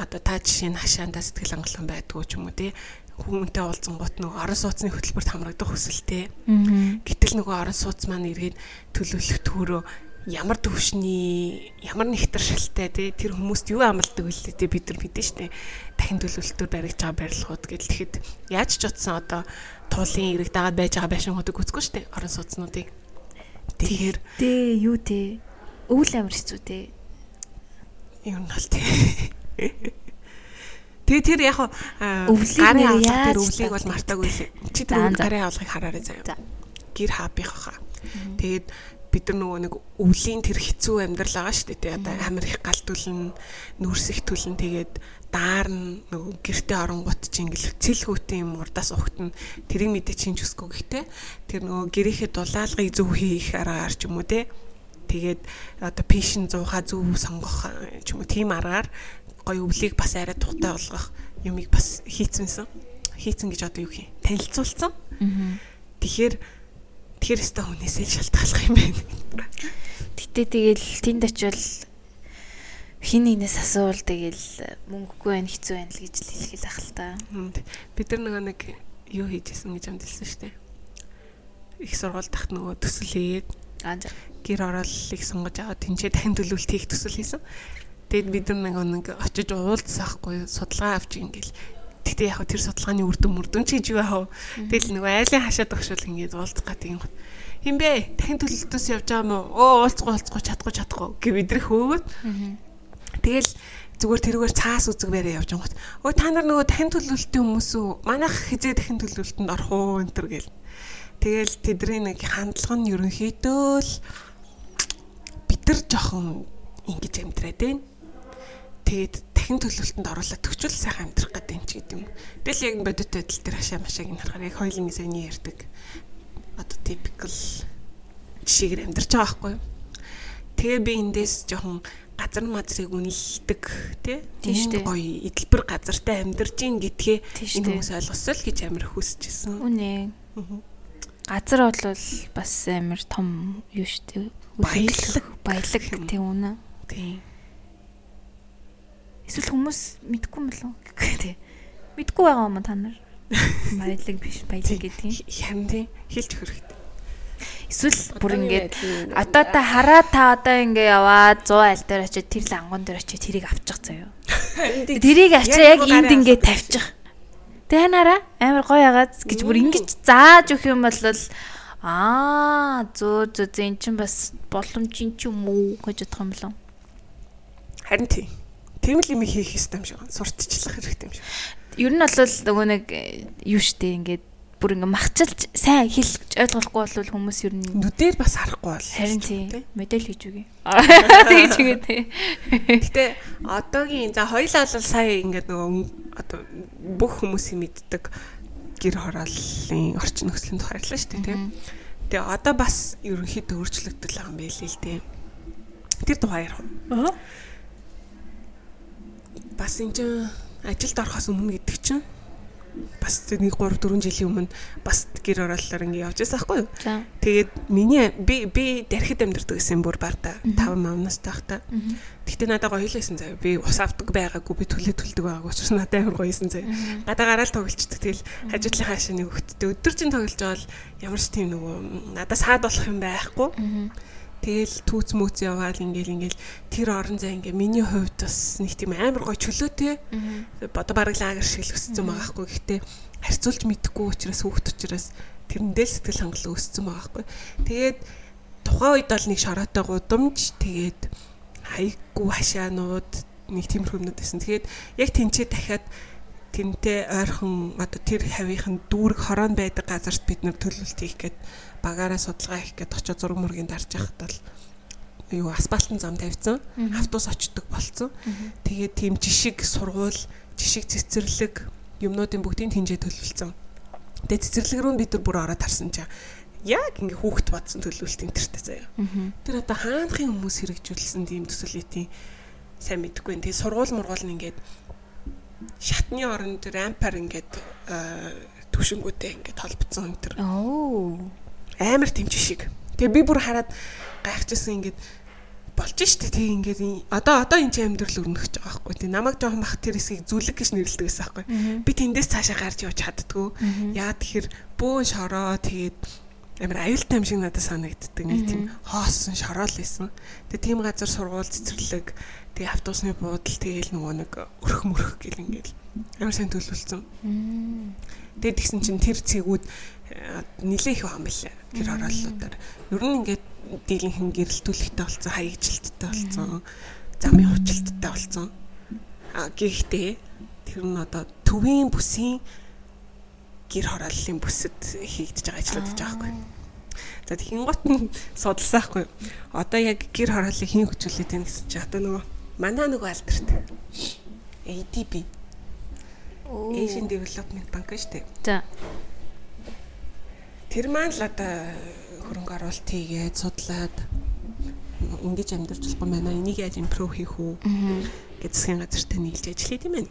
одоо та жишээ нь хашаандаа сэтгэл хангалуун байдгүй ч юм уу тий. Хүмүүнтэй уулзсан гот нөгөө орон сууцны хөтөлбөрт хамрагдах хүсэлтэй. Гэтэл нөгөө орон сууц маань эргээд төлөвлөх төрөө ямар төвшний ямар нэгтэршилтэй тий. Тэр хүмүүст юу амлдаг вэ тий. Бид нар мэдэн штэ. Дахин төлөвлөлтөөр баригч байгаа барилгууд гэж тэгэхэд яаж ч утсан одоо туулын эрэг дагаад байж байгаа байшингуудыг үзэхгүй штэ орон сууцнуудыг. Тэгэхээр дээ юу тий өвөл амир хэцүү тий нь бол тий Тэгээ тэр яг гарын авлага тэр өвлийг бол мартаагүй лээ. Чи тэр гарын авлагыг хараарай заяа. Гэр хаабих хаа. Тэгээд бид нар нөгөө нэг өвлийн тэр хэцүү амьдрал байгаа шүү дээ. Одоо амар их галдуулна, нүрсэх төлн тэгээд даарна нөгөө гэрте оронгууд чи ингээл цэл хүүтэн юм урдаас ухтана. Тэрийг мэдээ чинь ч үсгүй гэхдээ тэр нөгөө гэрийнхээ дулаалгыг зөв хийх аргаар ч юм уу те. Тэгээд одоо пишн зуухаа зөв сонгох ч юм уу тийм аргаар гоё өвлийг бас арай тухтай болгох юмыг бас хийцэнсэн. Хийцэн гэж одоо юу хий? Танилцуулсан. Тэгэхээр тэр өстө хүнээсээ шалтгаалах юм байна. Гэтэ тэгэл тэнд очивол хин нэгнээс асуувал тэгэл мөнгөгүй байх хэцүү байна л гэж хэлхийл ах л та. Бид нар нөгөө нэг юу хийжсэн гэж амдэлсэн шүү дээ. Их сургууль тахт нөгөө төсөл хийгээд гэр орол их сонгож аваад тэнцээ дахин төлөвлөлт хийх төсөл хийсэн. Тэгэд бид нэг нэг очиж уулзсаахгүй судалгаа авч ингээл Тэгтээ яг тэр судалгааны үр дүн мөрдөн чи гэж яах вэ? Тэгэл нөгөө айлын хашаад багшуул ингээд уулзах гэдэг юм. Хин бэ? Дахин төлөлтөөс явж байгаа мó? Оо уулзахгүй уулзахгүй чадахгүй чадахгүй гэ бидрэх хөөгөөд. Тэгэл зүгээр тэрүүгээр цаас үзэг бэрээ явж байгаа. Өө та нар нөгөө дахин төлөлтийн хүмүүс үү? Манайх хизээ дахин төлөлтөнд орох уу энэ төр гэл. Тэгэл тэдний нэг хандлага нь ерөнхийдөө л нар жоохон ингэж амьдраад байна тэгээд дахин төлөвлөлтөнд оруулаад төгчл сайхан амьдрах гэдэг юм чи гэдэг юм. Тэгэл яг бодит байдал дээр хашаа машааг нь харахаар яг хоёулын сэний ярьдаг. Одоо typical жишээгээр амьдарч байгаа байхгүй юу? Тэгээ би эндээс жоохон газар мазрыг үнэлдэг тий тийм гоё эдэлбэр газартай амьдарч ин гэдгээ энэ хүмүүс ойлгосоо л гэж амар хүсчихсэн. Үнэ. Газар бол бас амар том юу штэ. Баялаг баялаг тийм үнэ. Тийм Эсвэл хүмүүс мэдгүй юм болов уу? Тий. Мэдгүй байгаа юм та нар. Баялаг биш баялаг гэдэг. Харин тий хэлж хөрөхтэй. Эсвэл бүр ингээд одоо та хараа та одоо ингээ яваад 100 аль дээр очиод тэр л ангон дээр очиод тэрийг авчих заяа. Тэрийг очиод яг энд ингээ тавьчих. Тэгээ нараа амар гоё ягаад гэж бүр ингэж зааж өгөх юм бол аа зөө зөө зэн чин бас боломжийн ч юм уу гэж бодох юм болов. Харин тий. Тийм л юм хийх хэрэгтэй юм шиг байна. Сурталчлах хэрэгтэй юм шиг. Ер нь бол нөгөө нэг юу штэ ингээд бүр ингээ махчилж сайн хэлж ойлгохгүй бол хүмүүс ер нь нүдээр бас харахгүй бол харин тийм модель хийж үгүй. Тэгж үгүй тий. Гэтэ одоогийн за хоёлаа бол сая ингээд нөгөө одоо бүх хүмүүсийн мэддэг гэр хорооллын орчин нөхцөлийн тухай ярьлаа шүү дээ тийм. Тэгээ одоо бас ерөнхийдөө өөрчлөгдөл байгаа юм байл л дээ. Тэр тухай ярих. Аа бас энэ чинь ажилд орохоос өмнө гэдэг чинь бас нэг 3 4 жилийн өмнө бас гэр орооллоор ингэ явж байсан байхгүй юу. Тэгээд миний би би дархид амьдэрдэг гэсэн бүр барта 5 мамнаас таахта. Гэтэ надад гоё хэлсэн заяа. Би ус авдаг байгаагүй би төлөө төлдөг байгаагүй учраас надад амар гоёсэн заяа. Гадаа гараал тоглолцдог. Тэгэл хажуудлын хаашаа нэг хөвттэй өдөр чинь тоглож байгаа бол ямар ч тийм нөгөө надад саад болох юм байхгүй. Тэгэл түүц мүүц яваал ингээл ингээл тэр орон зай ингээ миний хувьд бас нэг тийм амар гой чөлөөтэй. Одоо бараг лагер шиг л өссөн байгаа хгүй. Гэхдээ харьцуулж мэдэхгүй учраас хүүхд учраас тэрэндээ л сэтгэл хангалуун өссөн байгаа хгүй. Тэгээд тухайн үед бол нэг шороотой гудамж тэгээд хайггүй хашаанууд нэг тиймэрхүү юмнууд байсан. Тэгээд яг тэнцээ дахиад тэнтэй ойрхон одоо тэр хавийнхан дүүрэг хорон байдаг газарт бид нар төлөвлөлт хийх гээд багаараа судалгаа хийх гээд очиж зураг мөргийн дарж яхад бол юу асфальтын зам тавьсан автобус очдог болцсон. Тэгээд тийм жишг сургууль, жишг цэцэрлэг юмнуудын бүгдийг тэнцээ төлөвлөсөн. Тэгээд цэцэрлэг рүү бид нар бүр ороод харсан чаа яг ингээ хүүхэд бодсон төлөвлөлт энтертэй заяа. Тэр одоо хаанхын хүмүүс хэрэгжүүлсэн тийм төсөлөтийн сайн мэдэхгүй. Тэгээ сургууль мургуул нь ингээд шатны оронд рампаар ингээд төвшингүүтэй ингээд толбцсон энэ төр. Оо. Амар тэмч шиг. Тэгээ би бүр хараад гайхчихсан ингээд болж штэ. Тэг ингээд одоо одоо энэ амьдрал өрнөх гэж байгаа байхгүй. Тэг намайг жоохон бах тэр хэсгийг зүлэг гэж нэрлэдэг байсан байхгүй би тэндээс цаашаа гарч явж чаддгүй яа тэгэхээр бөөн шороо тэгээд амар аюултай юм шиг надад санагддаг. Нэг тийм хоосон шороол байсан. Тэг тийм газар сургууль цэцэрлэг тэг автобусны буудал тэгээл нөгөө нэг өрх мөрх гэл ингээд амар сайн төлөвлөсөн тэгээд тэгсэн чинь тэр цэгүүд нилээх их юм билээ тэр хорооллуудаар ер нь ингээд дийлэнхэн гэрэлтүүлэгтэй болсон хаягжилттай болсон замын хувьчлалттай болсон. А гэхдээ тэр нь одоо төвийн бүсийн гэр хорооллын бүсэд хийгдэж байгаа ажлууд гэж байгаа байхгүй. За тэгин гот нь судалсан байхгүй. Одоо яг гэр хорооллыг хийн хүчлээд байна гэсэн чи одоо нөгөө манай нөгөө алдарт. ADB Asian Development Bank шүү дээ. За. Тэр маань л одоо хөрөнгө оруулалт хийгээд судлаад ингэж амьдарч болохгүй байна. Энийг яаж импрув хийх үү гэж засгийн газартай нийлж ажиллая тийм ээ.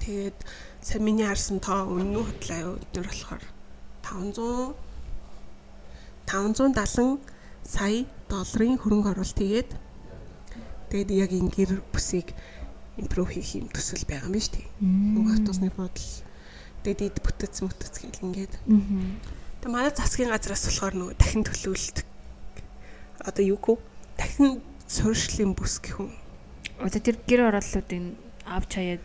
Тэгээд сая миний харсан тоо өнөө хөдлөө юу өдөр болохоор 500 570 сая долларын хөрөнгө оруулалт хийгээд тэгээд яг энэ гэр бүсийг импрув хийх юм төсөл байгаа юм шүү дээ. Нөгөө автобусны бодол тэгээд эд бүтэц мүтэц гэл ингээд. Тэгээ манай засгийн газраас болохоор нөгөө дахин төлөвлөлт одоо юу гоо дахин суурьшлын бүс гэх юм. Одоо тэр гэр ороллуудыг авч хаяад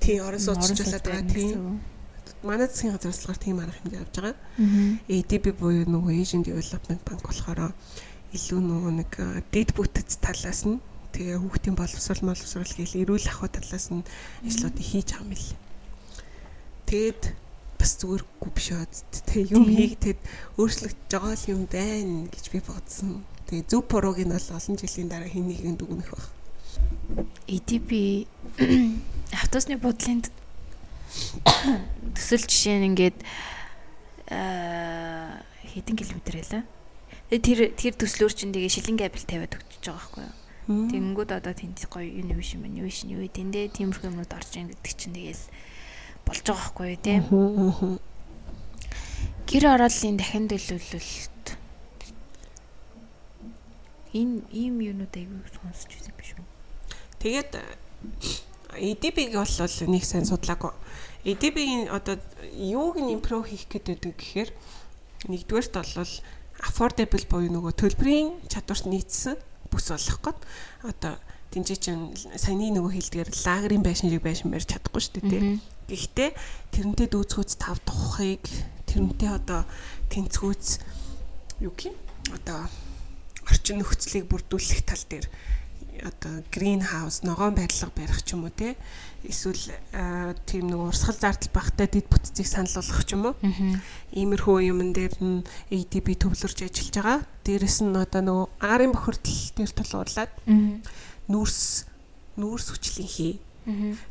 тий орон сууцчлаад байгаа тийм. Манай засгийн газраас болохоор тийм арга хэмжээ авч байгаа. ADB буюу нөгөө Asian Development Bank болохоор илүү нөгөө нэг дэд бүтэц талаас нь тэгээ хүүхдийн боловсрол боловсрол гээл эрүүл ахуй талаас нь ажлуудыг хийж байгаа юм л. Тэгэд бас зүгээргүй биш аа. Тэг юм хийгдэд өөрчлөгдөж байгаа юм байна гэж би бодсон. Тэгээ зөв бурууг нь бол олон жилийн дараа хин нэгэнд дүгнэх баг. EDP автобусны бодлын төсөл жишээ нь ингээд хэдэн километр байлаа. Тэр тэр төслөөр чинь тэгээ шилэн кабель тавиад өгч байгаа байхгүй юу? Тэнгүүд одоо тэнд гоё юу биш юм юу биш юу тэндээ тиймэрхүү юмнууд орж ийн гэдэг чинь тэгээл болж байгаа байхгүй юу тийм. Гэр орооллын дахин төлөвлөлт энэ ийм юунууд аягүй сонсч байсан биш үү? Тэгээд EDB-г бол нэг сайн судлаагүй. EDB-ийн одоо юуг нь импрув хийх гэдэг гэхээр нэгдүгээрт бол affordable буюу нөгөө төлбөрийн чадварт нийцсэн бүс болох гээд одоо тэнцээ чин саяны нөгөө хэлдгээр лагерын байшин шиг байшин барьж чадахгүй шүү дээ тий. Гэхдээ тэрнтэй дүүцгүүц тав тухахыг тэрнтэй одоо тэнцгүүц юу гэх одоо орчин нөхцөлийг бүрдүүлэх тал дээр одоо грин хаус ногоон байрлал барих ч юм уу те эсвэл тийм нэг урсгал зардал багтай дид бүтцийг санал болгох ч юм уу. Иймэрхүү юмн дээр нь ADB төвлөрж ажиллаж байгаа. Дээрэс нь одоо нөгөө агарын бохирдол дээр тулгуурлаад нүүрс нүүрс хүчлийн хий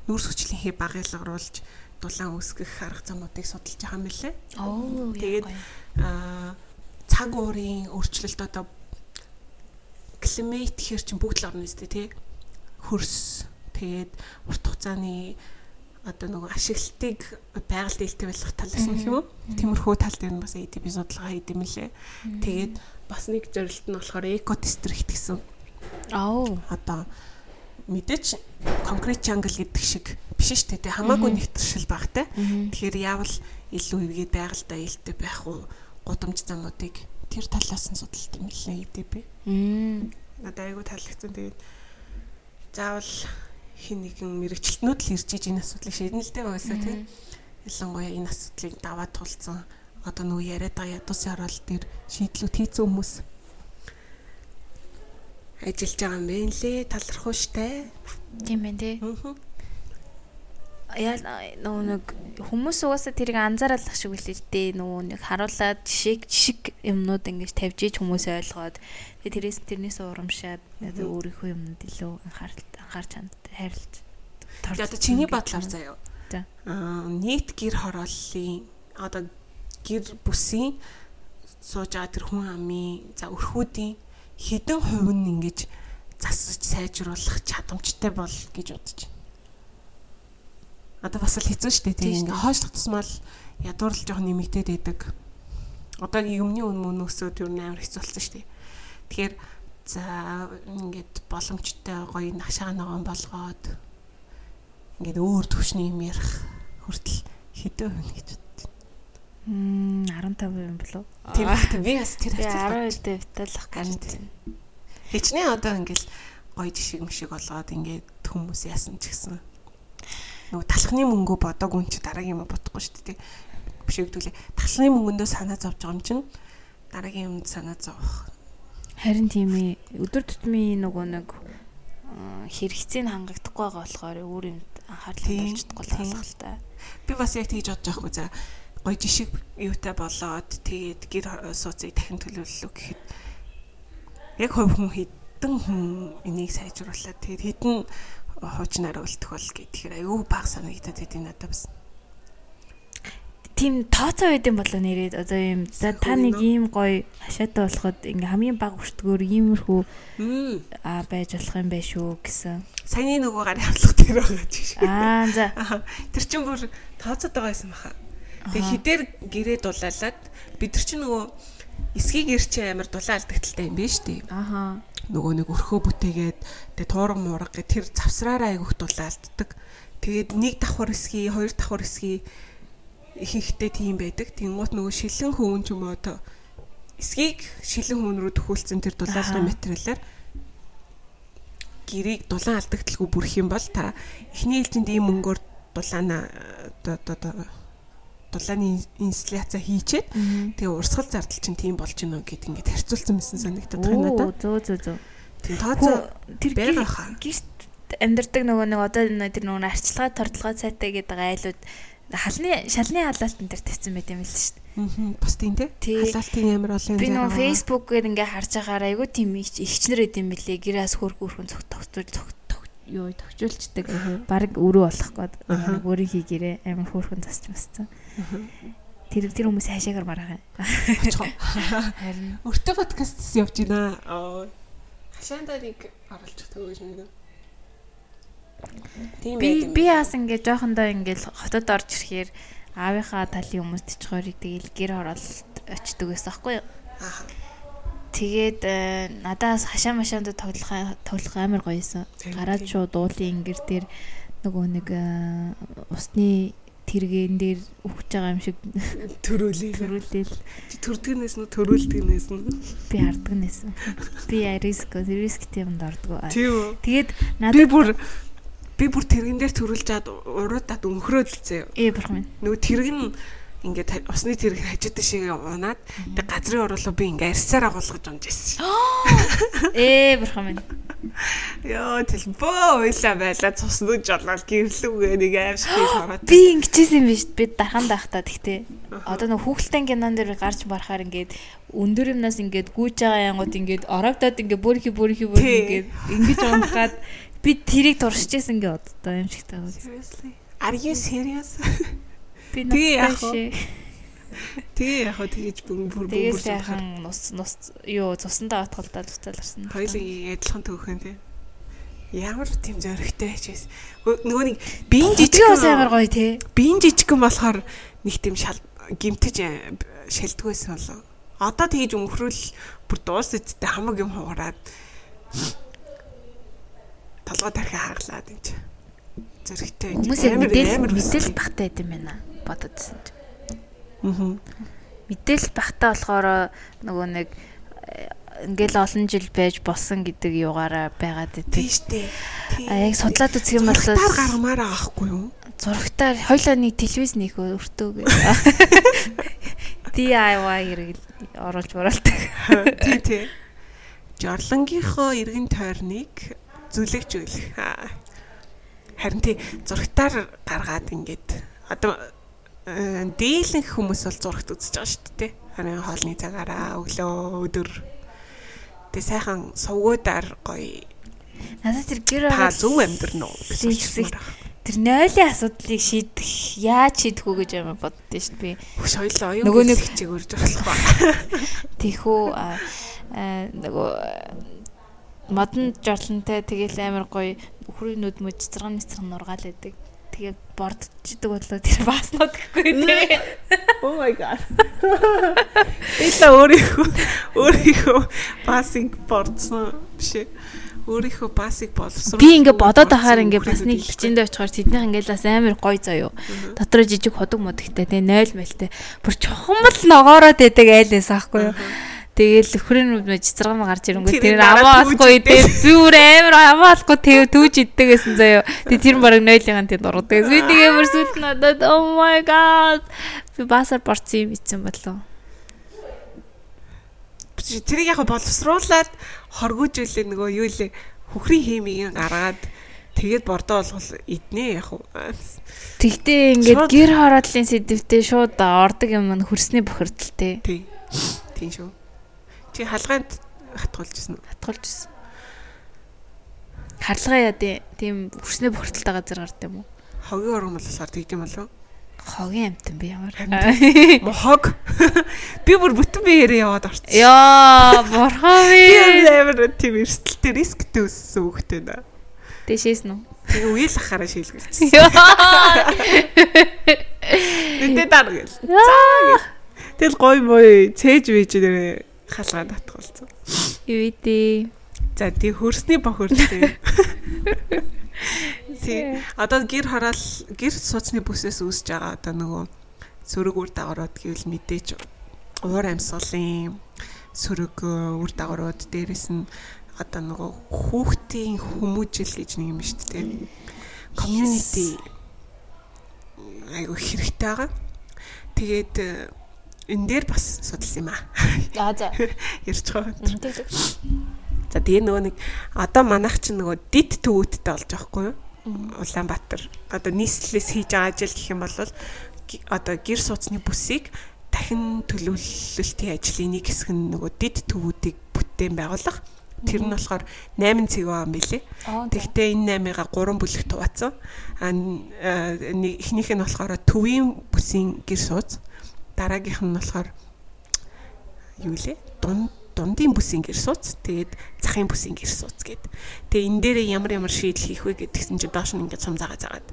нүүрс хүчлийн хий багылагруулж дулаан үүсгэх арга замуудыг судалж байгаа юм лээ. Оо тэгээд цаг уурын өөрчлөлт одоо климат гэхэр чинь бүгд л орно үстэй тий. Хөрс тэгээд урт хугацааны одоо нөгөө ашиглалтыг байгаль дээлтэй байлгах талаас нь юм? Тиймэрхүү тал дээр нь бас ADB судалгаа хийдэм мэлээ. Тэгээд бас нэг зорилт нь болохоор экодистрикт гэсэн. Аа. Одоо мэдээч конкрет jungle гэдэг шиг биш шүү дээ. Хамаагүй нэгтршил багтай. Тэгэхээр яавал илүү эргээд байгальтай ээлтэй байх уу? Гудамж замуудыг тэр талаас нь судалт юм лээ гэдэг би. Мм. Надад айгу таалагдсан. Тэгээд заавал хин нэгэн мэрэгчлэтнүүд л ирж иж энэ асуудлыг шийднэ л дээ байсаа тийм. Ялангуяа энэ асуудлыг даваад тулцсан одоо нөгөө яриад байгаа ядуусын орол дээр шийдлүүд хийцэн хүмүүс ажиллаж байгаа юм бэ лээ талархуу штэ. Тийм байх тий. Аа. Яа нөгөө нэг хүмүүс угаасаа тэрийг анзаараалах шиг үлээ л дээ нөгөө нэг харуулад жишээ жишг юмнууд ингэж тавьж иж хүмүүс ойлгоод тэгээ тэрээс тэрнээс урамшаад өөрийнхөө юмнууд илүү анхаарал анхаарч чанд хайрлаж Тэгээ одоо чиний бодлоор заяа. За. Аа нийт гэр хорооллын одоо гэр бүсийн сууж байгаа тэр хүн амын за өрхүүдийн хэдэн хувь нь ингэж засаж сайжруулах чадамжтай бол гэж бодож. Одоо бас л хэцүү шүү дээ тийм ингээ хойшлох тусмал ядуурлал жоохон нэмэгдээд байдаг. Одоо юмны үн мөнөөсөө тэр амар хэцүү болсон шүү дээ. Тэгэхээр за ингээд боломжтой гоё нашаа ногоон болгоод ингээд өөр төвшний юм ярих хүртэл хэдэн хүн гэж боддог. Мм 15% юм болов. Тийм бат би бас тэр хэцүү. 12 дэвтэлэх гэж. Хичнээн одоо ингээл гоё жишг мшиг болгоод ингээд хүмүүс яасан ч гэсэн нөгөө талхны мөнгөө бодоогүй чи дараагийн юм бодохгүй шүү дээ. Бишэгдүүлээ. Талхны мөнгөндөө санаа зовж байгаа юм чинь дараагийн юмд санаа зовох. Харин тийм ээ. Өдөр тутмын нөгөө нэг аа, хэрэгцээг хангагдахгүй байгаа болохоор өөр юм анхаарал Тийм, хандуулж тийм. чадахгүй болох та. Би бас яг тэгж бодож байхгүй за гоё жишг юутай болоод тэгээд гэр сууцыг дахин төлөвлөлөө гэхэд яг хувь хүн хэдэн хүн энийг сайжрууллаа тэгээд хэдэн хуучнаар үлдэх бол гэхээр аюу баг санагдаад идэв надад бас. Тийм тооцоо байд юм болоо нэрээд одоо юм за та нэг ийм гоё хашаатай болоход ингээ хамгийн баг өртгөөр иймэрхүү аа байж болох юм байх шүү гэсэн. Саяны нөгөө гарын авлах тэр байгаа чи. Аа за. Тэр чин бүр тооцоод байгаа юм баха. Тэгээ хідээр гэрээ дулаалаад бид нар чи нөгөө эсгийг ирчээ амар дулаалдаг талтай юм биш үү? ааха Нөгөө нэг өрхөө бүтээгээд тэгээ туурга муурга гэ тэр завсраараа айгүйх дулаалддаг. Тэгээд нэг давхар эсгий, хоёр давхар эсгий ихэнхдээ тийм байдаг. Тэнгуут нөгөө шилэн хөвөн ч юм уу одоо эсгийг шилэн хөвөн рүү төхүүлсэн тэр дулаалгын материалаар гэрийг дулаан алдагдaltaгүй бүрэх юм бол та эхний ээлжинд ийм мөнгөөр дулаана одоо одоо дулааны инсталляцаа хийчээд тэгээ урсгал зардал чинь тийм болж гинөө гэд ингээд харьцуулсан байсан санагдаад байна надад. зөө зөө зөө. Тийм тооцоо тэр байгаа хаа. гэрт амьдардаг нөгөө нэг одоо энэ тэр нөгөө арчилгаа тордлогоо цайтай гэдэг айлууд халны шалны халаалтан дээр тавьсан байт юм л шүү дээ. мгм бас тийм те халаалтын амар олон Би зай нөгөө байгаа. фейсбүүкээр ингээ харж байгаараа айгу тийм их- ихчнэр идэм билээ. Гэрээс хөрх хөрхөн цог тогтвол юу тогтжуулцдаг. Бараг өрөө болох гээд өөрийн хийгээрээ амар хөрхөн засч бассан. Тэр тэр хүмүүс хаашаагаар марах юм. Очихоо. Харин Өртөө подкаст явж байна. Аа. Хашаанда нэг оруулчих төгөөж нэг. Би би бас ингээ жоохондоо ингээл хотод орж ирэхээр аавынхаа талын хүмүүст чичгоорыг тэгэл гэр хороолт очдөг байсан байхгүй юу? Аа. Тэгээд э, надаас хашаа машаанд тоглох тоглох амар гоёсэн. Гараад шууд уулын ингэр дээр нөгөө нэг э, усны тэргэн дээр өгч байгаа юм шиг Төрүүлээ. төрүүлээл Төрдгнээс нь төрүүлдгнээс нь. би харддаг нэсэн. Би риск рисктэй юмд ордгоо. Тийм. Тэгээд Би надад бүр би бүр тэрэгэн дээр төрүүлж чад уруудаад өнхрөөд л зөө. ээ бурх минь. Нөгөө тэрэг нь ингээд усны тэрэг хажууд шиг унаад тэг газрын оруулаа би ингээд арьсаар агуулгаж унж ирсэн. Ээ бурх минь. Йоо телефон уйлаа байла цуснууд жолоод гэрлүүгээ нэг аимшиг хийж хараад. Би ингэжсэн юм биш би дархан дахтаа тэгтээ. Одоо нэг хүүхэлдэйн кинон дээр гарч барахаар ингээд өндөр юмнаас ингээд гүйж байгаа янгууд ингээд ороогдоод ингээд бүрхи бүрхи бүр Тий. ингээд ингэж унахад би тэрийг туршижсэн ингээд одоо. Seriously? Are you serious? Би вэ? шээ. Тэгээ яг хөө тэгэж бүр бүр бүр сайхан нус нус юу цусандаа отголдоод уцааларсан. хоёлын адилхан төөхөн тий. Ямар тийм зөрөгтэй хичээс. Нөгөө нэг биеийн жижиг ус амар гоё те. биеийн жижигхэн болохоор нэг тийм шал гимтэж э, шилдэггүйсэн болоо. Одоо тэгэж өнхрүүл бүр дуус эцтэй хамаг юм хугараад толгой тархи хааглаад энэ. Зөрөгтэй. Хүмүүс яг мэдээлэл багтай байд юм байна. Бододсон ч. Аа. Мэдээлэл багтаа болохоор нөгөө нэг ингээл олон жил байж болсон гэдэг югаараа байгаад байдаг. Тийм штэ. А яг судлаад үзэх юм бол Зургатаар гаргамаар аахгүй юу? зурагтаар хоёлаа нэг телевиз нэг өртөө гэ. DIY хэрэг оруулж оруулдаг. Тий, тий. Жорлонгийнхоо эргэн тойрныг зүлэгж өглөх. Харин тий зургатаар гаргаад ингээд одоо дийлэн хүмүүс бол зурагт үзэж байгаа шүү дээ. Харин хоолны цагаараа өглөө өдөр Тэгээ сайхан сувгуудаар гоё Надад тэр гэр та зөв амьдрна уу хэлсээр хэсэг. тэр нойлын асуудлыг шийдэх яаж шийдэх үү гэж юм боддоо шүү дээ би. Хөш хоёлоо оюун Нөгөө нэг- хичээг өрж болох ба. Тэхүү нөгөө модон жорлонтой тэгэл амар гоё өхрийн нүд мүд цэцэргэн нэцэргэн нургаал байдаг. Тэгээ бордчихдаг болоо тэр бааснууд гэхгүй тэгээ. Oh my god. Эта өөрийнхөө өөрийнхөө пассинг бордсон биш ээ. Өөрийнхөө пассыг боловсруулах. Би ингээ бодоод ахаар ингээ бас нэг хичээндээ очихоор тэднийх ингээ бас амар гоё заяо. Дотроо жижиг ходог модогтай тэгээ 0 мэлтэй. Бүр чухамл ногоороод байдаг айлээс аахгүй юу. Тэгэл өхрийн нүд мэж цэцэргэн гарч ирэнгүүт Тэр тэр дараа амаалгүй түүж дээ. Би бүр амар амаалгүй тэг түүж иддэг гэсэн заяо. Тэг тэр баг 0-ын тэнд ургадаг. Би тэгээ бүр сүлд надад oh my god. Би басар борцсон юм ицсэн болов. тэрийг яг боловсруулад хоргоожүүлээ нөгөө юу лээ хөхрийн химийг гаргаад тэгээд бордоо болгол иднэ яг уу. Тэгтээ ингээд гэр хороодлын сэдвтээ шууд ордог юм нь хөрсний бохирдолтэй Тий. Тийм шүү. Чи халгаанд хатгуулжсэн үү? хатгуулж ирсэн. Харлага яа. Тийм хөрсний бохирдолтой газар гард юм уу? Хогийн уран болохоор тэгдэм болов. Хогийн амтан би ямар. Мохог. Би бүр бүтэн биеэрээ яваад орсон. Яа, бурхан Би би. амар тийм эрсдэлтэй рисктэй өссөн хөхтэй да. Дэшээс нү. Тэгээ үйл ахаараа шийдэлсэн. Яа. Нүдэ дар гэл. Тэгэл гой мой цээж вэж нэрээ халгаа татгалцсан. Юу дээ. За тий хөрсний бохирдолтой. Тий. Одоо гэр хараал гэр сууцны бүсээс үүсэж байгаа одоо нөгөө сөрөг үр дагаврууд гэвэл мэдээж уур амьсгалын сөрөг э, үр дагаврууд дээрэс нь одоо нөгөө хүүхдийн хүмүүжил гэж нэг юм шүү дээ. Community айгу хэрэгтэй байгаа. Тэгээд э, энэ дээр бас судалсан юм аа. За за. Ярьж байгаа. За тэгээ нөгөө нэг одоо манайх чинь нөгөө дид төвөттэй болж байгаа хгүй юу? Улаанбаатар одоо нийслэлээс хийж байгаа ажил гэх юм бол одоо гэр сууцны бүсийг дахин төлөвлөлтийн ажлын нэг хэсэг нь нөгөө дид төвүүдийг бүтээн байгуулах. Тэр нь болохоор 8 цэг байгаа юм билэ. Тэгтээ энэ 8-ыг 3 бүлэгт хуваацсан. А н- а, нэг- эхнийх нь болохоор төвийн бүсийн гэр сууц. Дараагийнх нь болохоор юу лээ? Дунд дундын бүсийн гэр сууц. Тэгээд захын бүсийн гэр сууц гэд. Тэгээ энэ дээрээ ямар ямар шийдэл хийх вэ гэдгсэн чинь доош нь ингээд сум заагаа заагаад.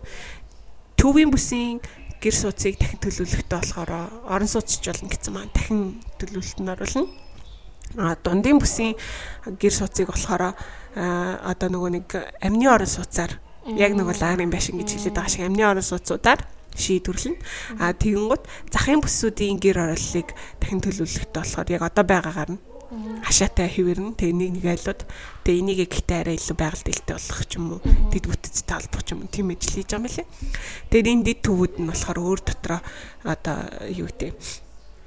Төвийн бүсийн гэр сууцыг дахин төлөвлөхтэй болохоор орон сууцч болно гэсэн маань дахин төлөвлөлтөнд оруулна. А дундын бүсийн гэр сууцыг болохоор одоо нөгөө нэг амны орон сууцаар яг нөгөө ларын байшин гэж хэлээд байгаа шиг амны орон сууцудаар шийдвэрлэнэ. А тэгэнгუთ захын бүсүүдийн гэр оролцоог дахин төлөвлөхт болохоор яг одоо байгаагаар нь хашаатай хэвэрнэ. Тэгээ нэг нэгайлууд тэгээ энийг гэхдээ арай илүү байгальд илтэй болох ч юм уу. Тэд бүтцтэй холбох ч юм уу. Тим ажил хийж байгаа юм лээ. Тэгээд энэ дэд төвүүд нь болохоор өөр дотроо одоо юу гэдэг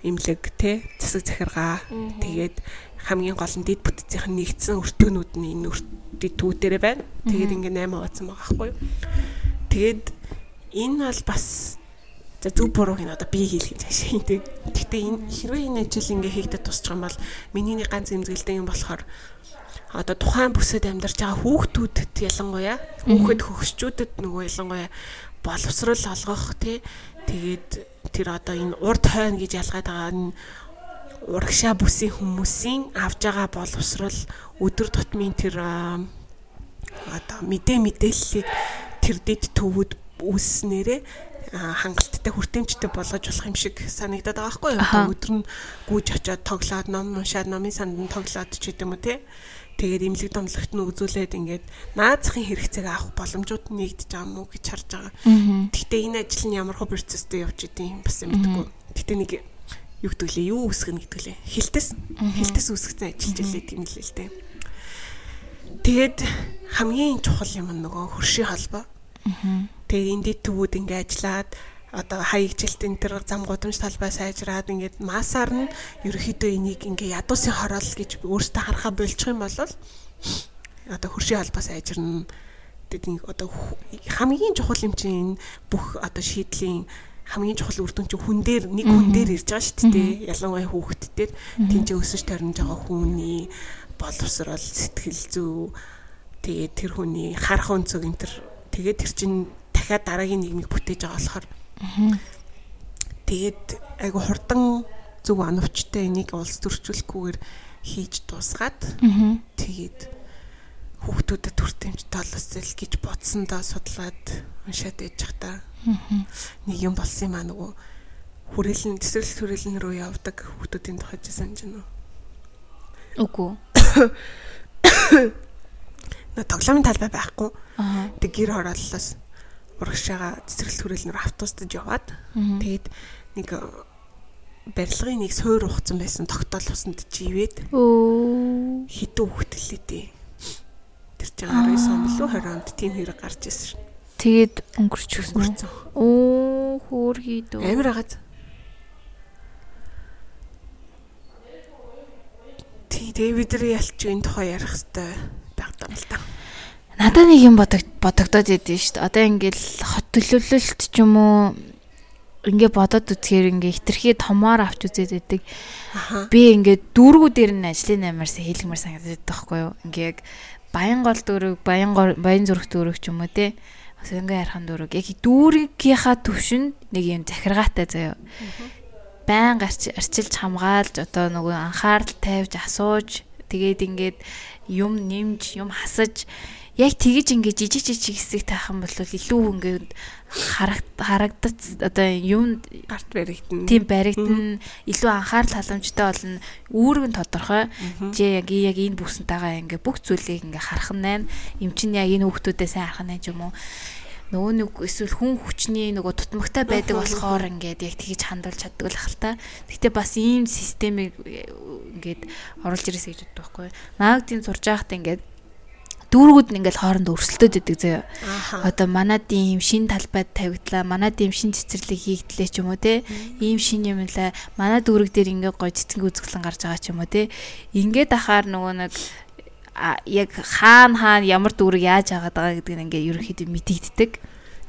имлэг те засаг захиргаа тэгээд хамгийн гол нь дэд бүтцийнх нь нэгдсэн өртөөнүүд нь энэ дэд төвүүдэрэ байна. Тэгээд ингээм 8 хуваацсан байгаа байхгүй юу. Тэгээд энэ бол бас за зөв бурууг нь одоо би хийх гэж ашиг тийм. Гэхдээ энэ хэрвээ энэ ажил ингээ хийгдэд тусч байгаа юм бол миний нэг ганц эмзэгэлтэй юм болохоор одоо тухайн бүсэд амьдарч байгаа хүүхдүүдэд ялангуяа хүүхэд хөгсчүүдэд нөгөө ялангуяа боловсрол олгох тий тэгээд тэр одоо энэ урд хойно гэж ялгаад байгаа энэ урагшаа бүсийн хүмүүсийн авж байгаа боловсрол өдөр тутмын тэр одоо мэдээ мэдээллийг тэр дэд төвүүд үүснээрээ аа, хангалттай хүртээмжтэй болгож болох юм шиг санагдаад байгаа байхгүй юу? Өдөр нь гүйж очиод тоглоод ном уншаад номын санд нь тоглоод ч гэдэм үү те. Тэгээд имлэг домлогт нь үзүүлээд ингээд наазахын хэрэгцээг авах боломжууд нь нэгдэж байгаа уу гэж харж байгаа. Гэхдээ энэ ажил нь ямар хөө процесстэй явж идэв бас юм мэдгүй. Гэтэ нэг юу гэдэг лээ юу үсгэнэ гэдэг лээ хилтэс хилтэс үсгэсэн ажиллаж байлээ тийм л л дээ. Тэгээд хамгийн чухал юм нөгөө хөршийн холбоо. Тэгээд энд төвүүд ингээ ажиллаад одоо хаягжилт энэ төр зам гудамж талбай сайжраад ингээд масаар нь ерөөхдөө энийг ингээ ядуусын хороол гэж өөртөө харахаа болчих юм бол одоо хөршийн холбоо сайжирна. Тэгээд одоо хамгийн чухал юм чинь бүх одоо шийдлийн хамгийн чухал үр дүн чинь хүн дээр нэг хүн дээр ирж байгаа шүү дээ. Ялангуяа хүүхэд дээр тэнцээ өсөж тарнж байгаа хүний боловсрол сэтгэл зүй тэгээд тэр хүний харах өнцөг энэ төр тэгээд тэр чинь дахиад дараагийн нийгмийг бүтээж байгаа болохоор тэгээд айгу хурдан зөв оновчтой энийг улс төрчүүлэхгүйгээр хийж дуусгаад тэгээд хүүхдүүдэд төртөмж толосэл гэж бодсондоо судлаад уншаад ээж захта нэг юм болсон юм аа нөгөө хүрээлэн төсөөлөл хүрээлэн рүү явдаг хүүхдүүдийн тухай санаж байна уу? Үгүй. Нэ тоглоомын талбай байхгүй. Тэг гэр хорооллоос урагшаага цэцэрлэг рүү автобустад яваад тэгээд нэг э, барилгын нэг суур ухцсан байсан тогтоол усанд живээд Өө хитүү хөвтөлээ дээ. Тэр чинь 19 он билүү 20 онд тийм хэрэг гарч ирсэн шин. тэгээд өнгөрч. Өнгөрцөн. Оо хөөрхий дөө. Амар агаад. Тий, тэгээ бид нар ялч энэ тухай ярих хэвээр байдаг юм л та. Надад нэг юм бодог бодогдоод идэв шүү дээ. Одоо ингээл хот төлөвлөлт ч юм уу ингээ бодоод үзэхээр ингээ хитрхи томоор авч үзээд байдаг. Би ингээ дүүргүүдээр нь ажлын аймаарсаа хийлгмээр санагдаад байдаг байхгүй юу? Ингээ яг баян гол дүүрэг, баян баян зүрх дүүрэг ч юм уу те. Бас ингээ ярхан дүүрэг. Яг дүүргийнхаа төвшөнд нэг юм захиргаатай заяа. Байн гарч арчилж хамгаалж одоо нөгөө анхаарал тавьж асууж тэгээд ингээд юм нэмж юм хасаж яг тэгэж ингээд жижиг жижиг хэсэг таах юм бол илүү ингээд харагдаж одоо юм гарт баригдана. тийм баригдана илүү анхаарал халамжтай болно. Үүрэг нь тодорхой. Жи яг яг энэ бүсэнтэйгээ ингээ бүх зүйлийг ингээ харах нь байна юм чинь яг энэ хүүхдүүдээ сайн харах нь юм уу. Нөгөө нэг эсвэл хүн хүчний нөгөө тутмагтай байдаг болохоор ингээд яг тгийж хандуулж чаддаг л ахalta. Гэтэ бас ийм системийг э, ингээд оруулж ирээсэй гэж боддог байхгүй. Наагдын сурж байхад ингээд дүүргүүд нь ингээл хооронд өрсөлдөд идэг заяа. Одоо манад ийм шин талбайд тавигдлаа, манад ийм шин цэцэрлэг хийгдлээ ч юм уу те. Ийм шин юм лаа. Манад дүүрэг дээр ингээ гой цэцэг үзэсгэлэн гарч байгаа ч юм уу те. Ингээд ахаар нөгөө нэг яг хаана хаана ямар дүүрэг яаж агаад байгаа гэдгийг ингээ ерөөхдөө мэдэгддэг.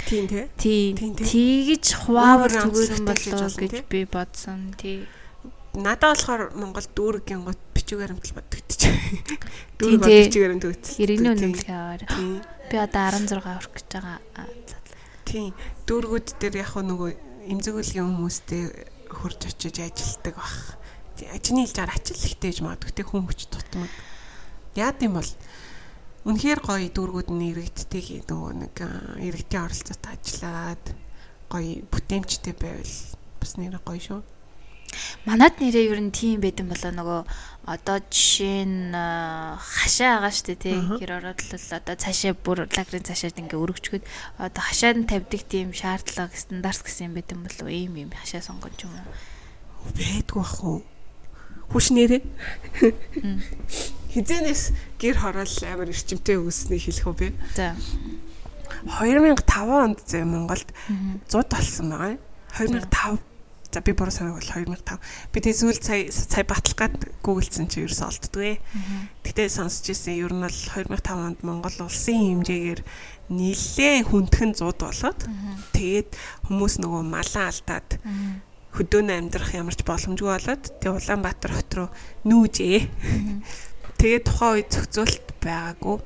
Тийм тий. Тийм. Тийм, тийм. Тэгж хуваавар Өөр зүгээр юм онцлогтой болоо гэж би бодсон. Тий. Надад болохоор Монгол дүүргийн гот бичиг баримтал бодогдчих. Тийм, Дүүрэг гот бичиг баримт. Хэрэгний үнэмлэхээр Тийм. би одоо 16 хүрэх гэж байгаа. Тийм. Дүүргүүд дээр яг нөгөө эмзэгүүлгийн хүмүүстэй хурж очиж ажилтдаг бах. Ачны хэлж байгаа ачил ихтэй гэж магадгүй хүн хүч тутмаг. Яад юм бол үнэхээр гоё дүүргүүд нь иргэдтэй нөгөө нэг иргэдийн оролцоотой ажиллаад гоё бүтээмжтэй байвал бас нэр гоё шүү. Манад нэрээ ер нь тийм байдан болоо нөгөө одоо жишээ нь а, хашаа байгаа штэ тий хэр ороод л одоо цаашаа бүр лагрын цаашаад ингээ өргөчгöd одоо хашаад нь тавьдаг тийм шаардлага стандарт гэсэн юм байдан болоо ийм юм хашаа сонгож юм уу Байдгүй бах уу? Хүш нэрээ. Хизэнээс гэр хороол амар эрчимтэй үүснээ хэлэх үү бэ? за 2005 онд зэ Монголд 100 болсон байгаа. 2005 За би буруу санааг бол 2005. Би тэг зүйл сая сая батлах гад гуглдсан чи ерөөсөө олддгүй. Гэтэ сонсч ирсэн ер нь бол 2005 онд Монгол улсын хэмжээгээр нилээ хүндхэн 100 болоод тэгээд хүмүүс нөгөө малаа алдаад хөдөөнө амьдрах ямарч боломжгүй болоод тэг Улаанбаатар хот руу нүүжээ. Тэгээд тухайн үед зохицуулт байгаагүй.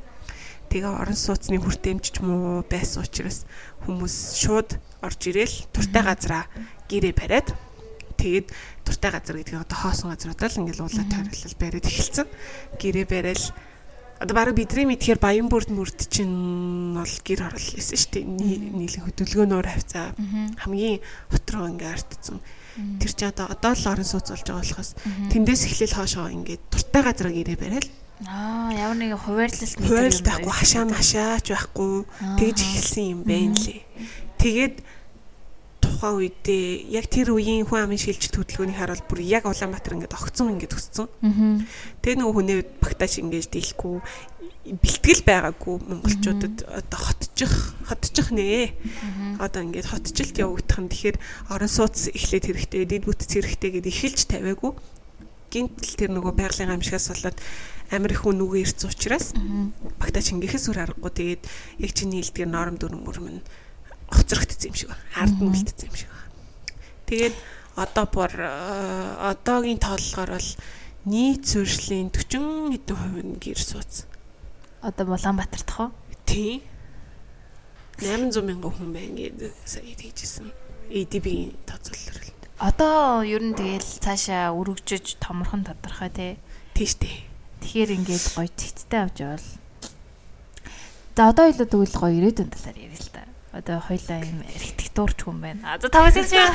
Тэгээ орон сууцны хүртээмж ч муу байсан учраас хүмүүс шууд орж ирээл туртай газараа гэрээ бариад тэгээд туртай газар гэдэг нь одоо хоосон газруудаа л ингээл уулаа тойруулал бариад эхэлсэн. Гэрээ бариад одоо баг бидний мэдхээр баян бүрд мөрд чинь бол гэр орол лээсэн шүү дээ. Нийлэн хөдөлгөөнөөр хавцаа хамгийн хот руу ингээ артцсан. Тэр чи одоо одоо л орон сууц болж байгаа болохоос тэндээс эхлээл хоошоо ингээд туртай газараа гэрээ бариад аа ямар нэг хуваарлалт Хуурал байхгүй хашаа машаач байхгүй. Тэгж эхэлсэн юм байна лээ. Тэгээд тухайн үедээ яг тэр үеийн хүн амын шилжилт хөтөлбөрийн харуул бүр яг Улаанбаатар ингээд огцон ингээд өссөн. Тэгээ нөгөө хүнээ багтааж ингэж дийлэхгүй бэлтгэл байгаагүй монголчуудад одоо хотчих хотчих нэ. Одоо ингээд хотжилт явагдах нь тэгэхээр орон сууц эхлээд хэрэгтэй, дэд бүтц хэрэгтэй гэдээ эхэлж тавиагүй. Гинтл тэр нөгөө байгалийн гамшигаас болоод амир их хүн үгээ ирц учраас багтаач ингэхээс үр аргагүй тэгээд яг чиний хэлдгээр норм дүрм мөрмөн хоцрогдсон юм шиг байна. Хард нь үлдсэн юм шиг байна. Тэгээд одоо бүр одоогийн тооллогоор бол нийт зөрчлийн 40 хэдэн хувь нь гэр сууц. Одоо Улаанбаатарт хоо? Тийм. 800 мянган хүн байна гэдэг сая тэгжсэн. ADB-ийн тооцоололоор л. Одоо ер нь тэгэл цаашаа өргөжөж томорхон тодорхой тий. Тийш дээ. Тэгэхээр ингээд гоё цэгцтэй авч явал. За одоо илүү тэгвэл гоё ирээдүйн талаар ярил л да. Одоо хоёлаа юм архитектурч хүн байна. За таваас юм.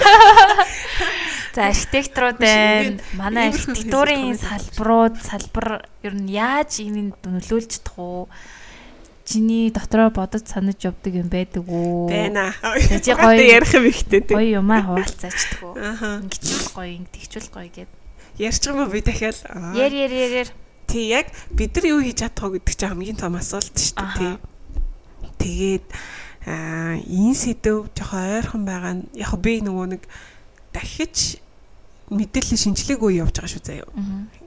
За архитекторууд байна. Манай архитектурын салбарууд салбар ер нь яаж ийм нөлөөлж чадах уу? Чиний дотроо бодож санаж явдаг юм байдаг уу? Байна. Чи гоё ярих юм ихтэй. Гоё юмаа хуваалцаачдаг уу? Ингэчүүл гоё, ингэчүүл гоё гэд. Ярьчих юм уу би дахиад? Яр яр яр яр. Тий яг бид нар юу хийж чадах вэ гэдэг чинь хамгийн том асуулт шүү дээ. Тэгээд аа энэ сэдв жоохон ойрхон байгаа нь яг би нөгөө нэг дахиж мэдээлэл шинжилгээгүй явж байгаа шүү заяа.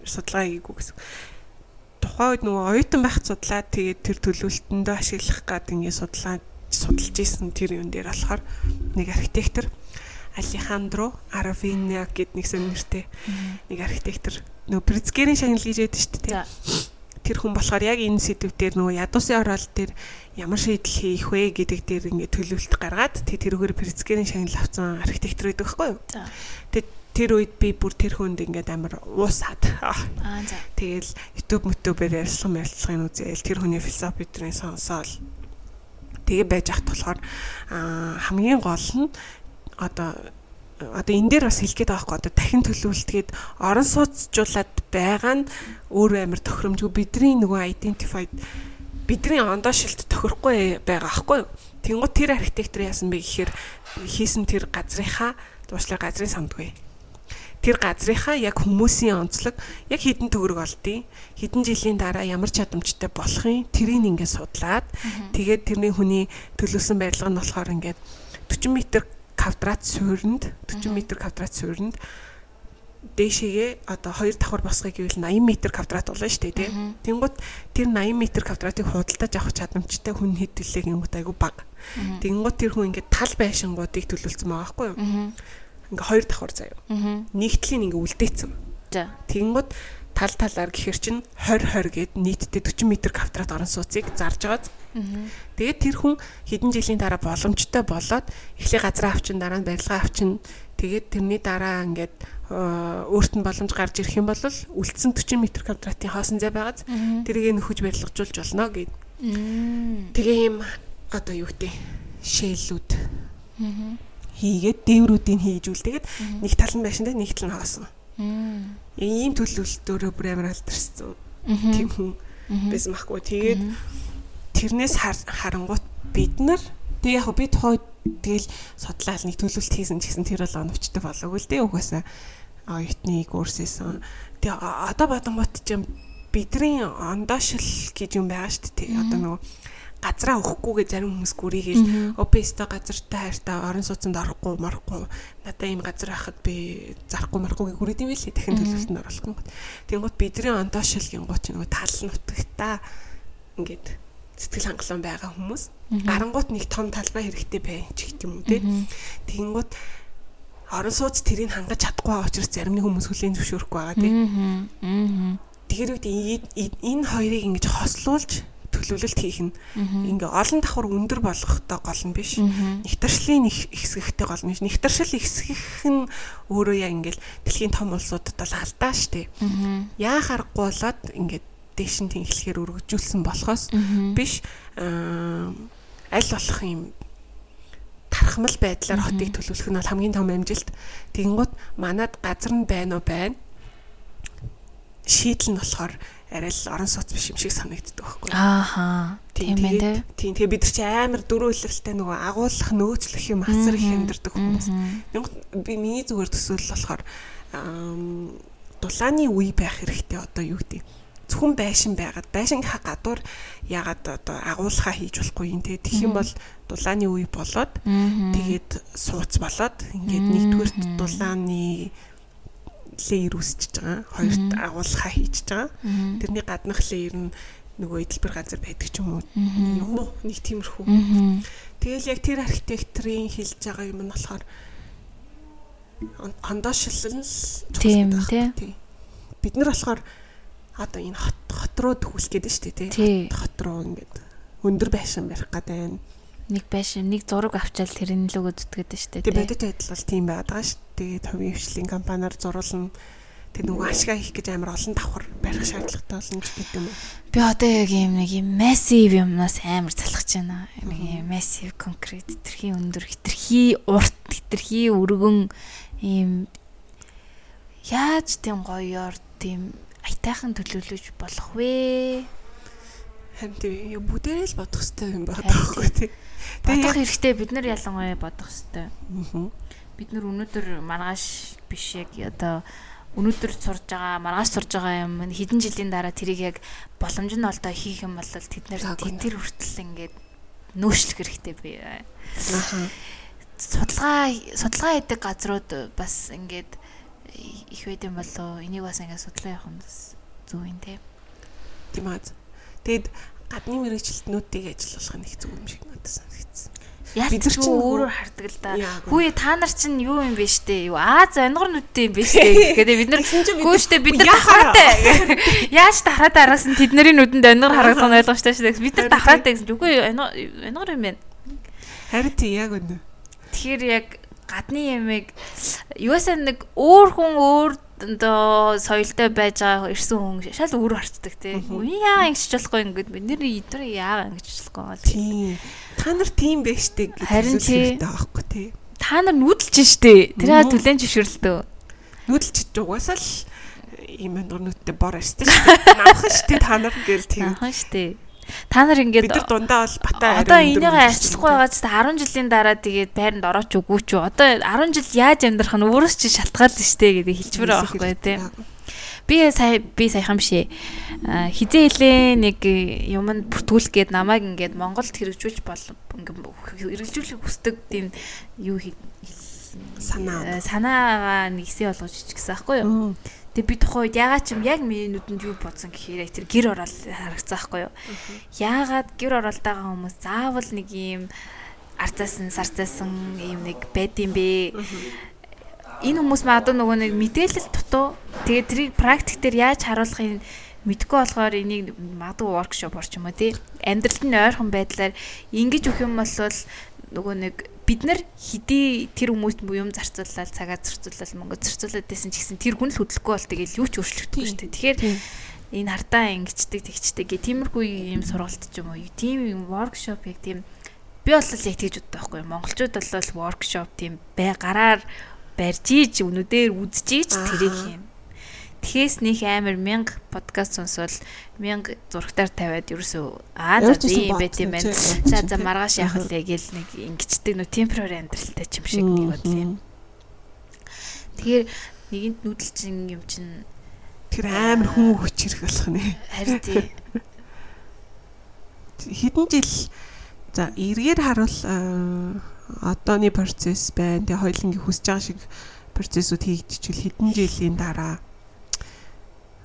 Судалгаа хийгээгүй гэсэн. Тухайн үед нөгөө оюутан байхад судлаад тэгээд тэр төлөвлөлтөндөө ашиглах гад ингээд судлаа судалж исэн тэр юм дээр болохоор нэг архитектор Алехандро Аравиня гэд нэг сонирхтой нэг архитектор нөгөө Прицкерийн шагнал гэж яддаг шүү дээ. Тэр хүн болохоор яг энэ сэдв дээр нөгөө ядуусын орол дээр ямар шийдэл хийх вэ гэдэг дээр ингээд төлөвлөлт гаргаад тэг тэрүүгээр Прицкерийн шагнал авсан архитектор байдаг байхгүй юу? Тэг тэр үед би бүр тэр хүнд ингээд амар уусаад. Аа за. Тэгэл YouTube мөтөбөр ярьсан ярилцлагын үзээл тэр хүний философи төрийн сонсоол. Тэгээ байж ахт болохоор хамгийн гол нь одоо одоо энэ дээр бас хэлэх гээд байгаа байхгүй одоо дахин төлөвлөлтгээд орон сууцжуулаад байгаа нь өөрөө амар тохиромжгүй бидний нөгөө identified бидний ондоошилт тохирохгүй байгаа аахгүй юу. Тэнгууд тэр архитектор яасан бэ гэхээр хийсэн тэр газрынхаа дуушлаа газрын сандгүй. Тэр газрынхаа яг хүмүүсийн онцлог яг хідэн төгрөг олдیں۔ Хідэн жилийн дараа ямар чадамжтай болохын тэрийг ингээд судлаад тэгээд тэрний хүний төлөвлөсөн барилга нь болохоор ингээд 40 м квадрат суурьнд 40 м квадрат суурьнд дээшээгээ одоо хоёр давхар босгоё гэвэл 80 м квадрат болно шүү дээ тийм. Тэнгууд тэр 80 м квадратыг худалдаж авах чадамжтай хүн хэдвэлээ гингууд айгу баг. Тэнгууд тэр хүн ингээд тал байшингуудыг төлөвлөсөн байгаа байхгүй юу? Ингээ хоёр давхар заяа. Нэгтлийн ингээ үлдээсэн. За. Тал талаар гэхэр чин 20 20 гэд нийтдээ 40 м квадрат орон сууцыг зарж байгаа. Тэгээд тэр хүн хэдэн жилийн дараа боломжтой болоод эхлээ газраа авчин дараа нь барилгаа авчин. Тэгээд тэрний дараа ингээд өөрт нь боломж гарч ирэх юм бол үлдсэн 40 м квадратын хоосон зай байгааз. Тэрийг нөхөж барилгажуулж болно гэд. Тэгээ юм одоо юу гэдэг шээлүүд хийгээд дээврүүдийг хийж үл. Тэгээд нэг тал нь байшинтай нэг тал нь хоосон. Ийм төлөвлөлтөөрөө бүр амар алдарсан. Тийм хүн байсан байхгүй. Тэгээд тэрнээс харангуут бид нар тэг яг би тухай тэгэл судлаал нэг төлөвлөлт хийсэн ч гэсэн тэр бол оновчтой болоогүй л дээ угаасаа оюутныг өөрсөөсөн. Тэг одоо бодонгот ч бидний ондоошил гэж юм байгаа шүү дээ. Одоо нөгөө газраа өгөхгүйгээ зарим хүмүүс гүрийгээл опесто газартай хайртай орон сууцнд орохгүй морохгүй надаа ийм газар хахад би зарахгүй марахгүй гүрээд юм билээ дахин төлөвлөлтөнд оруулах юм. Тэнгууд бидний ондоошил гингууч нөгөө тал нутагтаа ингээд сэтгэл хангалуун байгаа хүмүүс. Гарангуут нэг том талбай хэрэгтэй бай ч гэх юм уу те. Тэнгууд орон сууц тэрийг хангаж чадахгүй байгаа учраас зарим нэг хүмүүс хүлээн зөвшөөрөхгүй байгаа тийм. Тэгэхээр үед энэ хоёрыг ингэж хослуулж төлөвлөлт хийх нь ингээ олон давхар өндөр болгохтой гол нь биш. Нэгтаршлын их хэсэгтэй гол нь. Нэгтаршил ихсгэх нь өөрөө яг ингээл дэлхийн том улсуудад бол алдаа штэ. Яа харахгүй болоод ингээд дээш нь тэнхлэхээр өргөжүүлсэн болохоос биш аль болох юм тархамал байдлаар хотыг төлөвлөх нь бол хамгийн том амжилт. Тэгэнгუთ манад газар нь байна уу байна. шийдэл нь болохоор арай л орон сууц биш юм шиг санагддаг байхгүй. Ааха. Тийм ээ тий. Тийм тэгээ бид нар чи амар дөрөв илэрхтэй нөгөө агуулах нөөцлөх юм асар их амьдардаг хүмүүс. Би миний зүгээр төсөөлөл болохоор дулааны үе байх хэрэгтэй одоо юу гэдэг зөвхөн байшин байгаад байшингийнхаа гадуур ягаад одоо агуулхаа хийж болохгүй юм те тэгэх юм бол дулааны үе болоод тэгээд сууц болоод ингээд нэгдүгürt дулааны леер үсчихэж байгаа. Хоёрт агуулхаа хийчихэж байгаа. Тэрний гаднах леер нь нөгөө эдэлбэр газар байдаг ч юм уу. Юм уу? Нэг тиймэрхүү. Тэгэл яг тэр архитекторын хэлж байгаа юм нь болохоор ондоошлол л тийм тий. Бид нар болохоор одоо энэ хот хот руу төхүүлэх гээд нь шүү дээ тий. Хот руу ингээд өндөр байшин барих гэдэг байна нэг байшин нэг зураг авчаал тэрний л өгөөд зүтгээд нь штэ. Тэгээ бодит байдал бол тийм байгаа шүү. Тэгээд хувийн хвшлийн компаниар зуруулна. Тэг нөгөө ашгаа хийх гэж амар олон давхар барих шаардлагатай болно ч гэдэг юм. Би одоо яг юм нэг юм массив юмнаас амар залхаж байна. Нэг юм массив конкрет хитрхи өндөр хитрхи урт хитрхи өргөн ийм яаж тийм гоёор тийм аятайхан төлөвлөж болох вэ? Харин тийм бүдэрэл бодох хэрэгтэй юм байна таахгүй тийм. Бодох хэрэгтэй бид нар ялангуяа бодох хэрэгтэй. Бид нар өнөөдөр маргааш биш яг одоо өнөөдөр сурж байгаа маргааш сурж байгаа юм хэдэн жилийн дараа тэрийг яг боломж нь олдоо хийх юм бол тэд нар тэр хүртэл ингээд нөөшлөх хэрэгтэй би. Судалгаа судалгаа хийдэг газрууд бас ингээд их байд юм болоо энийг бас ингээд судлаа явах нь зөв юм те. Тийм аа. Тэгэд гадны мэрэгчлэтнүүдийг ажиллуулах нь их зөв юм шиг надад санагдсан. Бид нар ч өөрөөр хардаг л да. Хүү та нар чинь юу юм бэ штэ? Юу Аз ангорнуудтай юм бэ штэ. Гэхдээ бид нар хүү штэ бид нар давхраатай. Яаж давхраатай араас нь тэдний нүдэнд ангор харагдах нь ойлгож штэ. Бид нар давхраатай гэсэн. Үгүй ангор юм байна. Харин тий яг үнэ. Тэгэхээр яг гадны ямиг юусаа нэг өөр хүн өөр одоо соёлтой байж байгаа ирсэн хүн шал өөр харцдаг тий. Үе яа ингэж болохгүй ингээд бид нэр эдгээр яагаа ингэж болохгүй. Та нар тийм байж штэ гэж харин тий байхгүй тий. Та нар нүүдэлж штэ. Тэрээ түлэн зөвшөрлөлтөө. Нүүдэлж угаасаа л ийм өндөрнөттэй бор арьстай штэ. Намхан штэ та нар гээл тий. Намхан штэ. Та нар ингээд бид нар дундаа бол бата одоо энийгээ арчлахгүй байгаа ч 10 жилийн дараа тэгээд байранд орооч үгүй ч одоо 10 жил яаж амьдрах нь өөрөөс чи шалтгаалж штэ гэдэг хэлчмээр байгаа байхгүй тий. Би сая би саяхан бишээ. Хизээ хэлээ нэг юмд бүртгүүлэх гээд намайг ингээд Монголд хэрэгжүүлж бол хэрэгжүүлэх хүсдэг тийм юу санаа санаагаа нэгсээ болгож иччихсэн байхгүй юу. Тэгээ би тухайн үед ягаад ч юм яг миний нүдэнд юу бодсон гэхээр тэр гэр орол харагцсан байхгүй юу. Яагаад гэр оролтойгоо хүмүүс заавал нэг юм арцаасан сарцаасан юм нэг байд юм бэ? Энэ хүмүүс магадгүй нөгөө нэг мэдээлэл дутуу. Тэгээ тэрийг практик дээр яаж харуулахыг мэдгүй болохоор энийг магадгүй воркшоп орч юм уу тий. Амьдралд нь ойрхон байдлаар ингэж өгөх юм бол нөгөө нэг бид нар хэдий тэр хүмүүст юм зарцуулаад цагаа зарцуулаад мөнгө зарцуулаад байсан ч гэсэн тэр хүн л хөдлөхгүй бол тэгэл юу ч өөрчлөгдөхгүй шүү дээ. Тэгэхээр энэ хардаа ингэчдэг тэгчдэг гэ тиймэрхүү юм сургалт ч юм уу. Тийм юм воркшоп яг тийм би бол яг тэгж боддог байхгүй. Монголчууд бол воркшоп тийм бай гараар барьж ийж өнөдөр үзэж ийж тэрийг юм Тэхээс нэг амар 1000 подкаст сонсвол 1000 зурагтаар тавиад ерөөсөө аа за ийм байт юм байна. За за маргааш яах вэ гэл нэг ингэчдэг нөө темпорary амьдралтай ч юм шиг нэг бодлоо юм. Тэгэхээр нэгэнт нүүдэлчин юм чинь тэр амар хүн хүчрэх болох нэ. Харин тий. Хэдэн жил за эргээр харуул одооны процесс байна. Тэгээ хоёулангийн хүсэж байгаа шиг процессыг хийгдчихвэл хэдэн жилийн дараа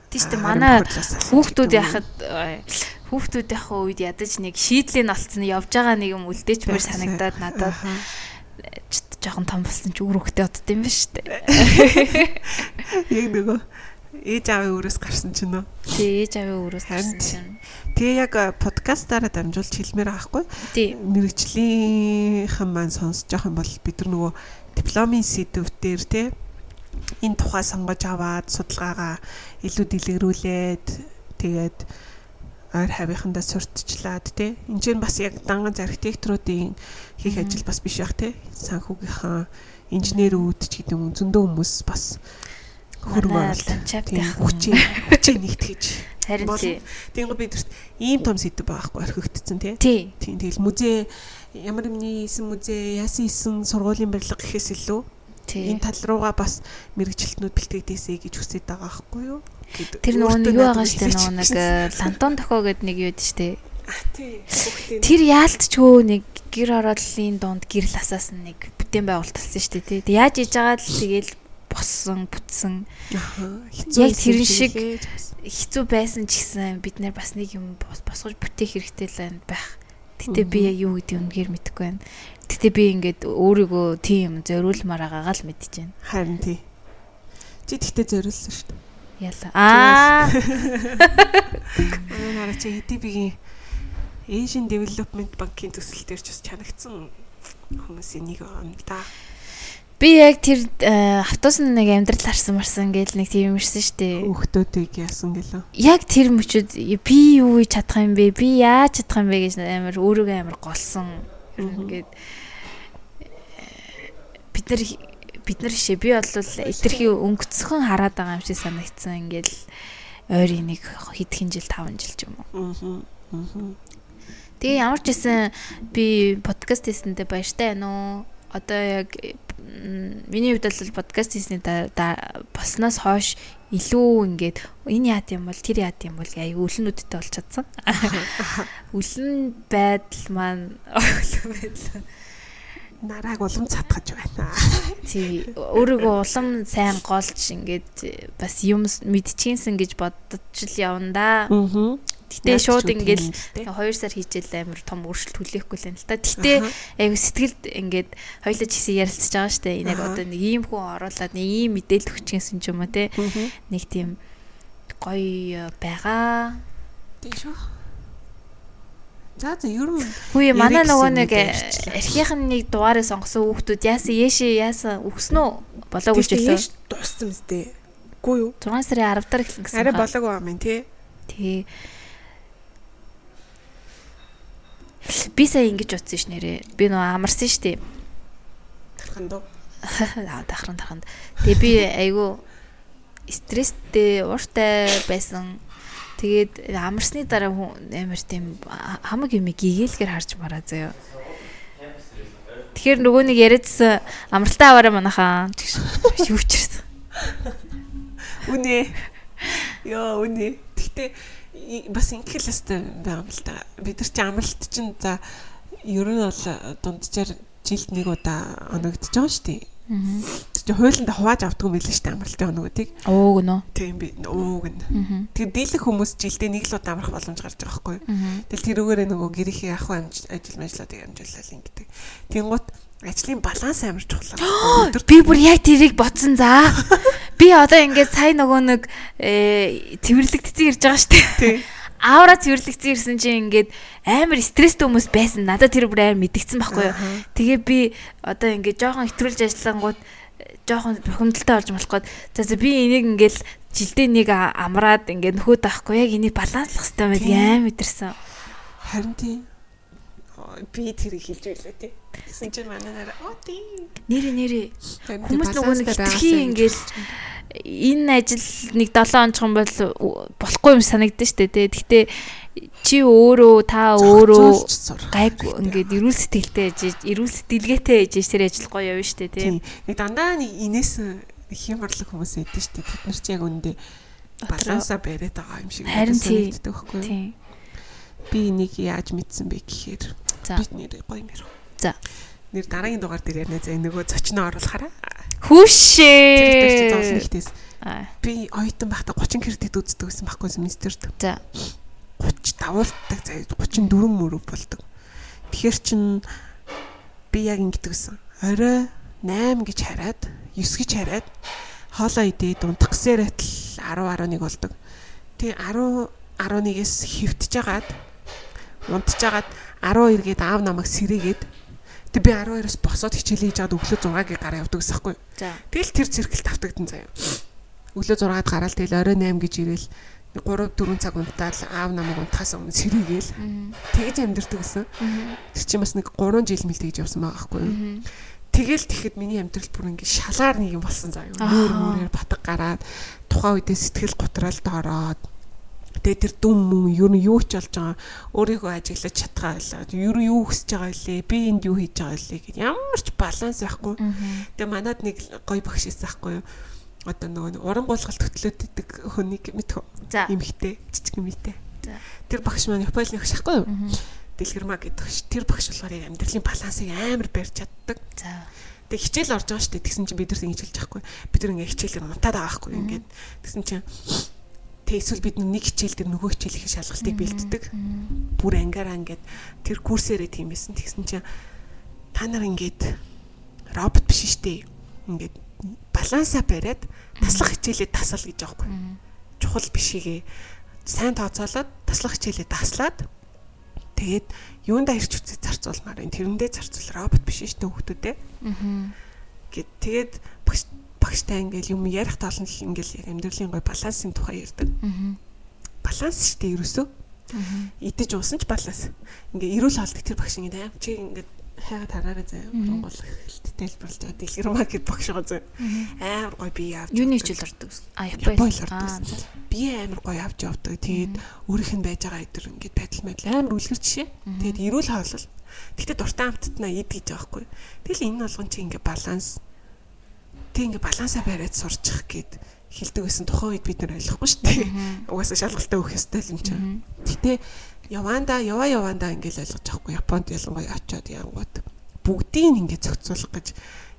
дээ. Манай хүүхдүүд яхад хүүхдүүд яг үед ядаж нэг шийдлийн олцсон явж байгаа нэг юм үлдээч мөр санагдаад надад жоохон том болсон ч үр хөвгтэй одд юм ба дээ. Яг нөгөө ээж аавын өрөөс гарсан ч нөө. Тий, ээж аавын өрөөс гарсан чинь. Тэгээ яг подкастаараа дамжуулж хэлмээр байхгүй. Мэргэжлийнхэн маань сонсож явах юм бол бид нар нөгөө дипломын сэдвээр тий энэ тухай сонгож аваад судалгаагаа илүү дэлгэрүүлээд тэгээд ойр хавийнхандаа сурталчлаад тий энэ чинь бас яг данган архитекторуудын хийх ажил бас биш байх тий санхүүгийнхаа инженерүүд ч гэдэг юм зөндөө хүмүүс бас Тийм, хүчээ хүчээ нэгтгэж. Харин тий. Тэнгуү бидэрт ийм том сэдв байгаа хгүй орхигдсон тий. Тий. Тэгэл музей ямар нэгний исэн музей яасан исэн сургуулийн барилга гэхээс илүү Тий. энэ тал руугаа бас мэрэгчлэтнүүд бэлтгэдээсэй гэж хүсэж байгаа байхгүй юу? Тэр нөгөө нэг юу байгаа штэ нөгөө нэг э, лантон тохоо гэд нэг юу дээ штэ. Тий. Тэр яалтчгүй нэг гэр орооллын дунд гэрэл асаас нэг бүтээн байгуулталсан штэ тий. Тэг Яаж иж байгаа л тэгэл боссон, бүтсэн. Яг тэрэн шиг хэцүү байсан ч гэсэн бид нэр бас нэг юм бос- босгож бүтээх хэрэгтэй л байх. Гэтэ би яг юу гэдэг үнээр мэдэхгүй байна. Гэтэ би ингээд өөрийгөө тийм зориулмаар байгаагаа л байна. Харин тий. Чи тэгтээ зориулсан шүү дээ. Яла. Аа. Манай нараа чи EDB-гийн Asian Development Bank-ийн төсөл дээр ч бас чанагдсан хүмүүсийн нэг юм да. Би яг тэр э, автобус нэг амьдрал харсан марсан гэл нэг тийм юмэрсэн штэ. Хүүхдүүдийг яасан гэлөө. Яг тэр мөчөд би юу хийж чадах юм бэ? Би яаж чадах юм бэ гэж амар өөрийгөө амар голсон. Ер нь ингээд э, бид нар бид нар шээ би бол итерхий өнгөцхөн хараад байгаа юм шиг санагдсан. Ингээл ойрын нэг хэдхэн жил 5 жил ч юм уу. Тэгээ ямар ч байсан би подкаст хийсэндээ баяртай байна уу? Одоо яг миний хувьд бол подкаст хийсний болсноос хойш илүү ингээд энэ яат юм бол тэр яат юм бол аяа өлнүүдтэй болж чадсан. Өлн байдал маань өлн байдал. Нарааг улам цатгаж байна. Тий өөрийгөө улам сайн голж ингээд бас юм мэдчихсэн гэж бодож л явна да. Аа. Гэтэ шууд ингээд 2 сар хийжэл амар том өөрчлөлт хүлээхгүй л байна л та. Гэтэ айгу сэтгэлд ингээд хоёлоо ч гэсэн ярилцж байгаа штэ. Энэ яг одоо нэг ийм хүн оруулаад нэг ийм мэдээлэл өгчихсэн ч юм уу те. Нэг тийм гоё байгаа. Тийм шүү. За за ер нь Хүү манай нөгөө нэг мэдээ ирчлээ. архихан нэг дугаарыг сонгосон хүүхдүүд яасан яашээ яасан өгснө? Болоогүй ч яаж дууссан мэт. Үгүй юу? 6 сарын 10 дараа эхлэн гэсэн. Арай болоогүй юм тий. Тий. Би сая ингэж утсан ш нэрээ. Би нөө амарсан штеп. Тархан дөө. Аа дахран дахранд. Тэгээ би айгу стресстэй, ууртай байсан. Тэгээд амарсны дараа хүн амар тийм хамаг юм гэгээлгээр харж мараа заяа. Тэгэхээр нөгөө нэг яриадсан амралтай аваараа манайхаа юу ч ирсэн. Үнэ. Йоо үнэ. Тэгтээ бас ингэх л хэвээр байгаа юм л та. Бид нар чи амралт чинь за ер нь бол дунджаар жилд нэг удаа оногдож байгаа шүү дээ. Аа. Тэр чи хуулинд хувааж авдаг юм билээ шүү дээ амралтын оногдыг. Оо гэнэ. Тийм би өөг нь. Тэр дийлэх хүмүүс жилдээ нэг л удаа амрах боломж гарч байгаа байхгүй юу? Тэгэл тэрүүгээрээ нөгөө гэрийнхээ ах ажил мажлуудыг амжуулаад ингэдэг. Тэнгуут ажлын баланс амар чухал. Би бүр яг тэрийг бодсон за. Би одоо ингээд сая нөгөө нэг э, цэвэрлэгдсэн ирж байгаа штэ. тий. Аавра цэвэрлэгдсэн ирсэн чинь ингээд амар стресстэй хүмүүс байсан. Надад тэр бүр амар мэдгдсэн байхгүй юу. Тэгээ би одоо ингээд жоохон хэтрүүлж ажиллангууд жоохон бухимдалтай болж болох гээд за за би энийг ингээд жилдээ нэг амраад ингээд нөхөд авахгүй яг энийг баланслах хэрэгтэй Тийм. амар мэдэрсэн. Харин тий. Би тэрийг хэлж байлаа тий. Гэсэн чинь манай нараа оо тий. Нэрэ нэрэ тий, Хүмүүс нөгөө нэг хитрхи ингээл энэ ажил нэг 7 онцгон бол болохгүй юм санагдсан шүү дээ. тэ. Гэхдээ чи өөрөө та өөрөө гайг ингээд эрүүл сэтгэлтэй ээж эрүүл сэтгэлгээтэй ээж тэр ажил гоё явна шүү дээ. Тий. Нэг дандаа нэг инээс хямрлаг хүмүүс эдэн штэ. Тэд нар чи яг үндэ балансаа бариад байгаа юм шиг тий. санагддаг байхгүй юу? Би энийг яаж мэдсэн бэ гэхээр За. бид нэр гоё мэр. За. Нэр дараагийн дугаар дээр ярина за нөгөө зочноо оруулахаараа. Хүүшээ. Зовлон ихтэйс. Би оюутан байхдаа 30 кредит үздэг гэсэн байхгүй семестрт. За. 30 давуулдаг заяа 34 мөрөв болдог. Тэгэхээр чин би яг ингэдэг гэсэн. Орой 8 гэж хараад 9 гэж хараад хоолоо идээд унтах гэсээр байтал 10 11 болдог. Тэгээ 10 11-ээс хөвтөж жагаад унтж жагаад 12 гээд аав намайг сэрээгээд тэг би 12-оос босоод хичээлээ хийж жагаад өглөө 6-гийн гараа явдаг. За. Тэгэл тэр циркэлт автагдсан заяа. Өглөө 6-ад гараал тэгэл орой 8 гэж ирээл 3 4 цаг унтаал аав намайг унтахаас өмнө сэрийгээл Мгм. тэгэж амьдэрдэг гэсэн. Тэр чинь бас нэг 3 жил мэл тэгж явсан байгаа байхгүй юу. Тэгэл тэгэхэд миний амьдрал бүр ингээд шалгаар нэг юм болсон юу. Нүүр мөрөөр батг гараад тухайн үедээ сэтгэл готролд ороод тэгээ тэр дүм мөн юу нь юу ч болж байгаа өөрийгөө ажиглаж чадхаа байлаа. Юу юу хүсэж байгаа илээ би энд юу хийж байгаа илээ гэд ямар ч баланс байхгүй. Тэгээ манад нэг гоё багш ирсэн байхгүй юу одоо нөгөө уран гуулгалт хөтлөөд идэг хүнийг мэдхүү. Имхтэй, жижиг имхтэй. Тэр багш маань Японы багш ахгүй юу? Дэлгэрмаа гэдэг багш. Тэр багш болохоор амьдралын балансыг амар барьж чаддаг. За. Тэг хичээл орж байгаа шүү дээ. Тэгсэн чинь бид нар ингэж хэлж байхгүй. Бид нар ингээ хичээлээр унтаад байгаа байхгүй ингээд. Тэгсэн чинь тэг эсвэл бид нэг хичээл дээр нөгөө хичээлийн шалгалтыг бэлддэг. Бүр ангаараа ингээд тэр курсээрээ тийм байсан. Тэгсэн чинь та нар ингээд робот биш дээ. Ингээд балансаа бариад таслах хичээлээ тасал гэж аахгүй. Чухал бишигээ сайн тооцоолоод таслах хичээлээ таслаад тэгээд юунда ирч үцээ зарцуулмаар энэ тэрэндээ зарцуул робот биш шүү дээ хүүхдүүдээ. Аа. Гэт тэгээд багш багштай ингээл юм ярих тоолн ингээл амьдралын гой балансын тухай ярьдаг. Аа. Баланс шүү дээ ерөөсөө. Аа. Идэж уусан ч баланс. Ингээ эрүүл хоолтой тэр багш ингээ аим чи ингээ хайгаад хараарай заяа. Монгол хэлт тайлбарлаж байгаа дэлгэр маркет багшгаа заяа. Амар гоё би явж. Юуны хичээл ордог. А Японд ордог. Би амар гоё явж явдаг. Тэгээд өөрийнх нь байж байгаа өдөр ингээд байдал мэдл амар үлгэр жишээ. Тэгээд эрүүл хаалал. Гэтэ дуртай амттнаа ид гэж байгаа хгүй. Тэгэл энэ болгон чи ингээд баланс тэг ингээд балансаа бариад сурчих гээд хилдэг гэсэн тухайн үед бид нар ойлгохгүй шүү дээ. Угаасаа шалгалтаа өгөх ёстой юм чинь. Гэтэ яванда яваа яванда ингээл ойлгож авахгүй Японд ялангуяа очиод янгууд бүгдийг ингээд зохицуулах гэж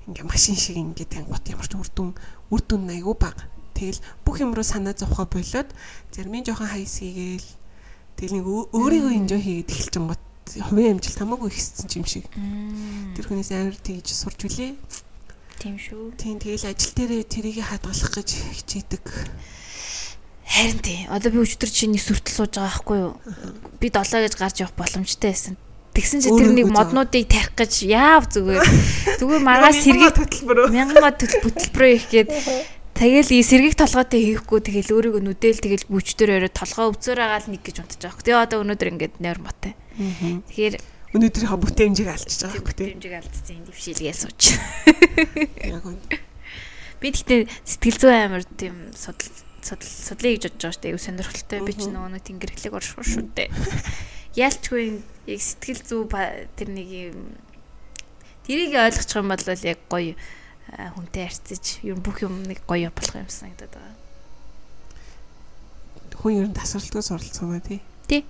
ингээ машин шиг ингээ тангууд ямар ч үрдүн үрдүн айгүй баг. Тэгэл бүх юм руу санаа зовхоо болоод зармын жоохон хайс хийгээл тэгэл нэг өөрийгөө энжой хийгээд эхэлж гот хувийн амжилт хамаагүй ихссэн юм шиг. Тэр хүнээс амар тэгж сурч үлээ. Тийм шүү. Тийм тэгэл ажил дээрээ тэрийг хадгалах гэж хичээдэг. Харин тий. Одоо би өчтөр чинь сүртэл сууж байгаа байхгүй юу? Би 7 гэж гарч явах боломжтой байсан. Тэгсэн чи тэр нэг моднуудыг тарих гэж яав зүгээр. Зүгээр маргаас сэргийг хөтөлбөрөө. Мянга хөтөлбөрөө их гээд Тэгэл и сэргийг толгойтой хийхгүй тэгэл өөрийгөө нүдэл тэгэл бүчтөр өрөө толгой өвцөр агаал нэг гэж унтаж байгаа. Тэгээ одоо өнөөдөр ингээд нойрмотой. Тэгэхээр өнөөдрийнхөө бүтээн хэмжээг алдчихж байгаа. Бүтээн хэмжээг алдчихсан энэ дэвшилгээ сууч. Яг үн. Би тэгтээ сэтгэл зүй амар тийм судал судлаа гэж бодож байгаа шүү дээ. Аюу сонирхолтой. Би ч нөгөө нэг тэнгэрлэг орших шүү дээ. Яалчгүй яг сэтгэл зүй тэр нэг юм тэрийг ойлгочих юм бол яг гоё хүнтэй харьцаж ер нь бүх юм нэг гоё болох юм санагдаад байгаа. Хүн ер нь тасралтгүй суралцсан бай тий. Тий.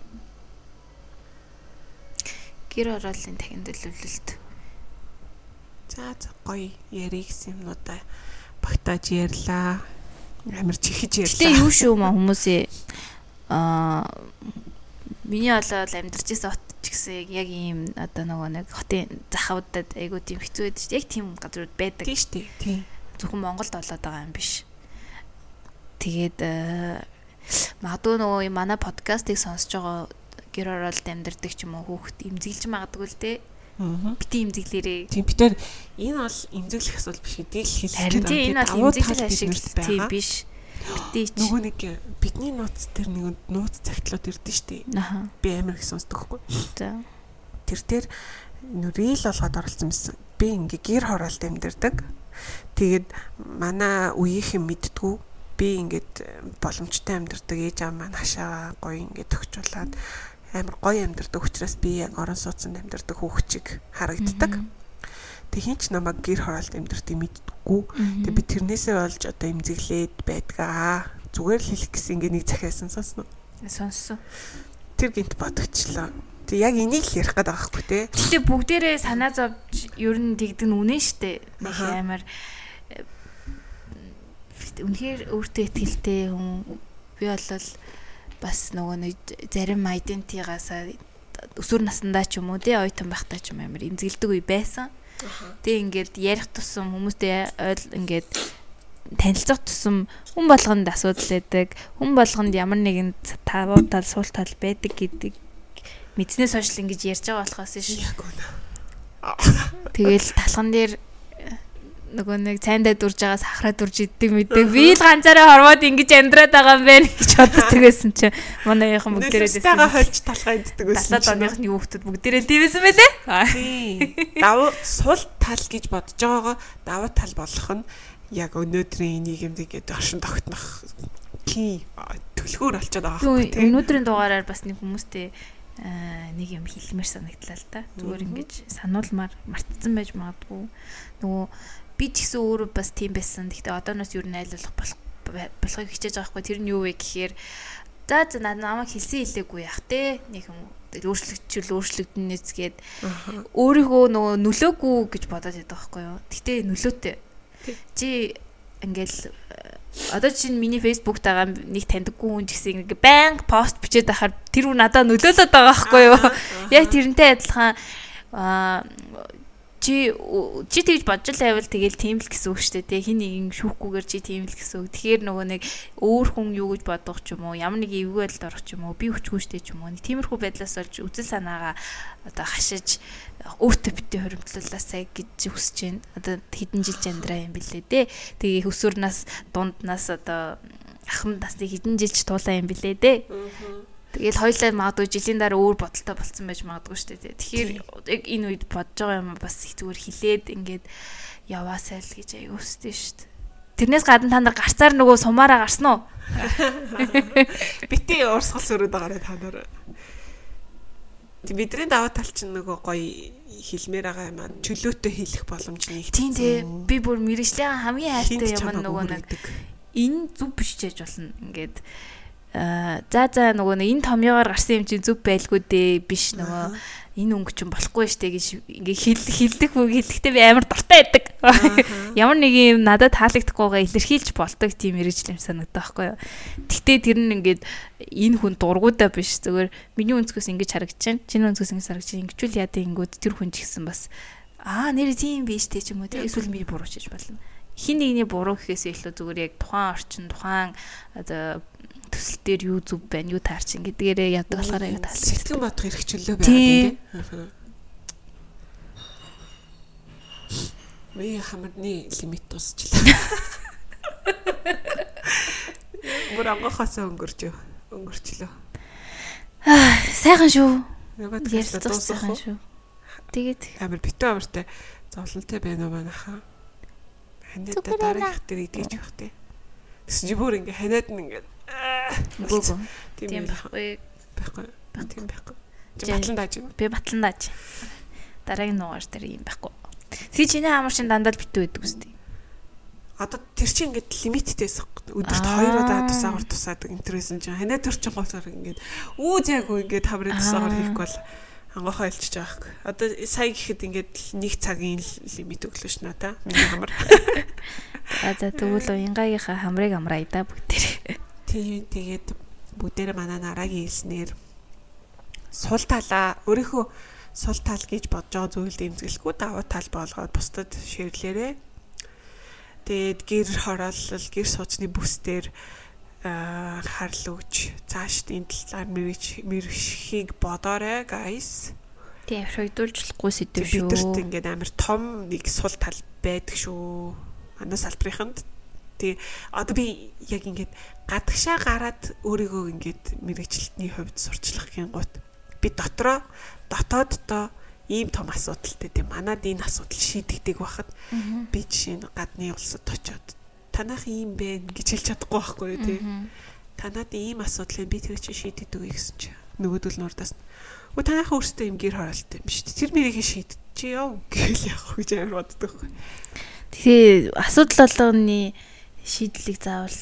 Гэр ороолын дахин төлөвлөлт. За гоё ярих юмнуудаа багтааж ярьлаа амар чихэж ярьлаа. Гэтэ юу шүү маа хүмүүсээ аа миний болоод амьдарч байсан хот ч гэсэн яг ийм одоо нөгөө нэг хотын захавдад айгуу тийм хэцүү байдаг шүү дээ. Яг тийм газрууд байдаг. Тийм шүү дээ. Тийм. Зөвхөн Монголд болоод байгаа юм биш. Тэгээд магадгүй нөгөө манай подкастыг сонсож байгаа гэр оролт амьдардаг ч юм уу хүүхд имзэглэж магадгүй л дээ бити имзэглэрээ. Тийм бид нар энэ бол имзэглэх асуудал биш гэдэг л хэлэх. Харин тийм энэ бол имзэглэх ашиг тийм биш. Бити нөгөө нэг бидний нууц дээр нэг нууц цагтлууд ирдэ штэ. Би амар их сонсдог хгүй. За. Тэр дээр нүрэл болгоод оролцсон байсан. Би ингээ гэр хороолт амьдэрдэг. Тэгээд манай үеийнхэн мэдтгүү би ингээд боломжтой амьдэрдэг ээж аав маань хашаа гоё ингээд төгчүүлээд амар гоё амьдардаг учраас би яг орон сууцнд амьдардаг хүүхчиг харагддаг. Тэг хинч намайг гэр хороолт амьдартыг мэддэггүй. Тэг би тэрнээсээ болж одоо имзэглээд байдгаа. Зүгээр л хэлэх гэсэн ингээ нэг захиасан сонсно. Сонссон. Тэр гинт бодогчлоо. Тэг яг энийг л ярих гэдэг байхгүй те. Гэтэ бүгдээрээ санаа зовж ер нь тэгдэг нь үнэн штэ. Нэг амар үнэхээр өөртөө ихтэй хүн би болол бас нөгөө нэг зарим айдентигаас өсвөр насндаа ч юм уу тий ойтон байхдаа ч юм амар имзэглдэг үе байсан. Тэг ингээд ярих тусам хүмүүстэй ойл ингээд танилцах тусам хүн болгонд асуудал байдаг. Хүн болгонд ямар нэгэн тавуу тал суул тал байдаг гэдэг мэдснээс хойш л ингэж ярьж байгаа болохоос ш. Тэгэл талхан дээр нөгөө нэг цайндаа дүрж байгаа сахараа дүрж иддэг мэддэг. Би л ганцаараа хормоод ингэж амьдраад байгаа юм байна гэж боддог байсан чинь манайхан бүгдээрээ дэсэн. Тага хольж талхаа иддэг байсан. 70 оныхны хүүхдүүд бүгдээрээ тийвсэн байлээ. Тийм. Давуу сул тал гэж бодож байгаагаа давуу тал болох нь яг өнөөдрийн нийгэмд ингээд оршин тогтнох кий төлхөөр болчиход байгаа байхгүй тийм. Өнөөдрийн дугаараар бас нэг хүмүүстэй нэг юм хэлмээр санагдлаа л да. Зүгээр ингэж сануулмаар мартцсан байж магадгүй. Нөгөө би ч гэсэн өөрөө бас тийм байсан. Гэхдээ одооноос юу найлуулах болох болохыг хичээж байгаа хгүй. Тэр нь юу вэ гэхээр за за намайг хэлсэн хэлээгүй яах те. Нэг юм өөрчлөгчл өөрчлөгдөнэс гээд өөрийгөө нөгөө нөлөөгүй гэж бодоод байдаг байхгүй юу. Гэтэ нөлөөтэй. Чи ингээл одоо чинь миний фейсбુક тагаа нэг таньдаггүй хүн гэсэн ингээ банк пост бичээд байхаар тэр хүн надад нөлөөлөд байгаа байхгүй юу. Яг тэрнтэй адилхан аа чи чи тэгж бодж л байвал тэгэл тийм л гэсэн үг шүү дээ. Хин нэг юм шүүхгүйгээр чи тийм л гэсэн үг. Тэгэхээр нөгөө нэг өөр хүн юу гэж бодох ч юм уу, ямар нэг эвгүй байдалд орох ч юм уу, би хүчгүй штэ ч юм уу. Нэг тиймэрхүү байдлаас олж үзэл санаагаа одоо хашиж өөртөө битээ хоримтлуулаасай гэж хүсэж байна. Одоо хэдэн жил амьдраа юм бэлээ дээ. Тэгээ хөсвөрнаас дунднаас одоо ахмад насны хэдэн жилч туулаа юм бэлээ дээ. Тэгэл хоёлаа магадгүй жилийн дараа өөр бодолтой болцсон байж магадгүй шүү дээ. Тэгэхээр яг энэ үед бодож байгаа юм бас зүгээр хилээд ингээд яваасай л гэж аюустай шүү дээ. Тэрнээс гадна та нар гарцаар нөгөө сумаараа гарсан уу? Бити уурсгал сөрөөд байгаарэ та нар. Тэг бидний даваа тал чинь нөгөө гоё хэлмээр байгаа юм аа. Чөлөөтэй хэлэх боломж нэг. Тийм тий. Би бүр мэрэгжлийн хамгийн хайртай юм нөгөө нэг энэ зүв биш ч яж болно. Ингээд за за нөгөө энэ томьёогоор гарсан юм чинь зүв байлгүй дээ биш нөгөө энэ өнгө чинь болохгүй штэ гэж ингээ хил хилдэг үг хэлэхдээ би амар дуртай байдаг. Ямар нэг юм надад таалагдахгүйгээ илэрхийлж болдог тийм мэрэгжил юм санагдах байхгүй юу. Гэтэ тэр нь ингээд энэ хүн дургуудаа биш зүгээр миний өнцгөөс ингэж харагдаж байна. Чиний өнцгөөс ингэж харагдаж байна. Ингэчүүл яа дээ ингүүд тэр хүн ч гэсэн бас аа нэр тийм биш дээ ч юм уу те эсвэл миний буруу чиж болно. Хин нэгний буруу гэхээс илүү зүгээр яг тухайн орчин тухайн одоо төсөл дээр юу зүв байна, юу таарчин гэдгээрээ яадаг болохоор аяга таалж. Сэтгэн бодох эрх чөлөө байгаа тийм. Би хамарны лимит тусчлаа. Бүр ангахаас өнгөрч өнгөрчлөө. Аа, сайхан шүү. Ярилцах сайхан шүү. Тэгээд амар битүү амартай зовлонтой байна уу манайхаа. Ханаад дараагийнх дээр идэж явах тий. Тэс чи бүр ингээ ханаад нь ингээ Үгүй. Тийм байхгүй. Байхгүй. Тийм байхгүй. Батлан дааж байна. Би батлан дааж. Дараагийн нуугаар дээр юм байхгүй. Тэг чиний амар шин дандаа битүү байдаг үстэй. Одоо тэр чинь ингээд лимиттэйс өдөрт 2 удаа тусаагаар тусаад интернэсэн чинь ханаа төр чинь голоор ингээд үү зайгүй ингээд таврын тусаагаар хийхгүй бол ангахаа илчиж байгаа хэрэг. Одоо сая гэхэд ингээд нэг цагийн лимит өглөө ш надаа. Миний хамар. За тэгвэл уянгаагийнхаа хамрыг амраа да бүгдээрээ. Тийм тэгээд бүгдээрээ манай нарагийн хэлснээр сул талаа өөрийнхөө сул тал гэж бодож байгаа зүйлд эмзэглэхгүй давуу тал болгоод бусдад ширлээрээ. Тэгээд гэр хороолол, гэр сууцны бүсдэр харл өгч цааш энэ талаар мэрэж мэрхийг бодоорой guys. Тийм шойдуулжлахгүй сэдв шүү. Бидэрт ингээд амар том нэг сул тал байдаг шүү. Манай салбарынханд тий одоо би яг ингээд гадагшаа гараад өөрийгөө ингээд мэрэгчлэлтний хувьд сурчлах гингут би дотроо дотооддоо ийм том асуудалтай тийм. Манад энэ асуудал шийдэгдэг байхад би жишээ нь гадны улсад очиод танах ийм бэ гэж хэлж чадахгүй байхгүй юу тий танад ийм асуудал би тэр чинь шийдэгдэг үү гэсэн чинь нөгөөдөл нурдаас Өө танайхаа өөртөө юм гэр хороолтой юм шүү дээ. Тэр мэрийг шийд чи яв? гэл яг гэж амар боддог. Тэгээ асуудал болгоны шийдлийг заавал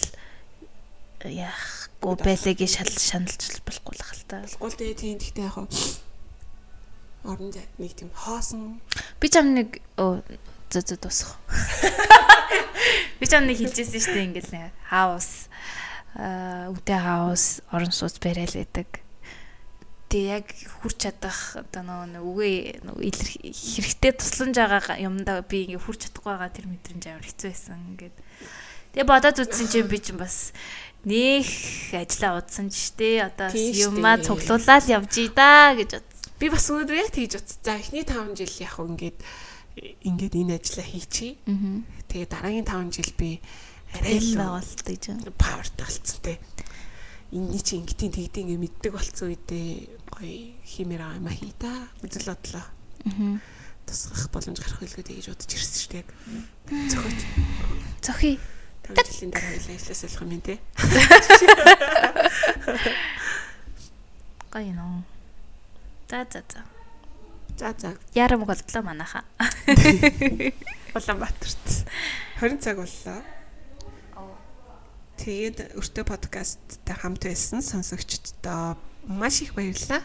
яахгүй байлаа гэж шал шаналж болохгүй л хальтаа. Болохгүй л дээ тийм гэхдээ яг орон зай нэг тийм хоосон. Би ч ам нэг оо зөө зөө дуусах. Би ч ам нэг хэлжсэн шүү дээ ингээл нэг хаус аа үтэй хаус орон сууц барайл байдаг. Тэг яг хурч чадах одоо нөгөө үгээ хэрэгтэй тусламж байгаа юмдаа би ингээ хурч чадахгүй байгаа тэр мэдрэмж амар хэцүү байсан ингээд Тэгээ бодоод үзсэн чинь би чинь бас нэх ажиллаа удсан ч штэ одоо юмаа цуглуулаад явж ий да гэж бодсон. Би бас өнөөдөр яг тэгж бодсон. За эхний 5 жил яг ингээд ингээд энэ ажлаа хийчихье. Тэгээ дараагийн 5 жил би арай л байгуулалт гэж. павертай болцсон те. Энийний чи ингэтийн тэгдийн ингээ мэддэг болцсон үедээ гоё химээр аа юм хий та. Үзэл бодлоо. Аа. Тусгах боломж гарах хэлгээд гэж бодож ирсэн шүү дээ. Зохиоч. Зохи. 5 жилийн дараа хоёлаа ажиллаж болох юм те. Гоё нөө. За за за. За за. Ярам болтлоо манайха. Улаанбаатарт 20 цаг боллоо. Тэгээд өртөө подкасттай хамт байсан сонсогчдоо маш их баярлалаа.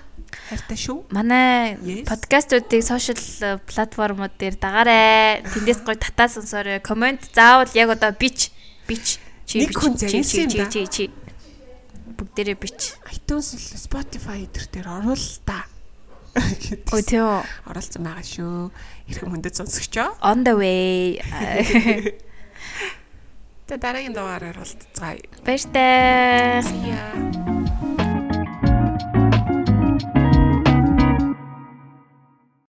Хайртай шүү. Манай подкастуудыг сошиал платформуд дээр дагаарай. Тэндээс гоё татаа сонсоорой. Комент заавал яг одоо бич бич Нэг хүн загисан юм да. чи чи бүгдээрээ бич. iTunes, Spotify дээр дээр оруул та. Ой тэо оролцсон байгаа шүү. Хэрхэн мөндөд сонсогчоо. on the way. Тэ дараагийн дугаараар уулзцгаая. Баяртай. See ya.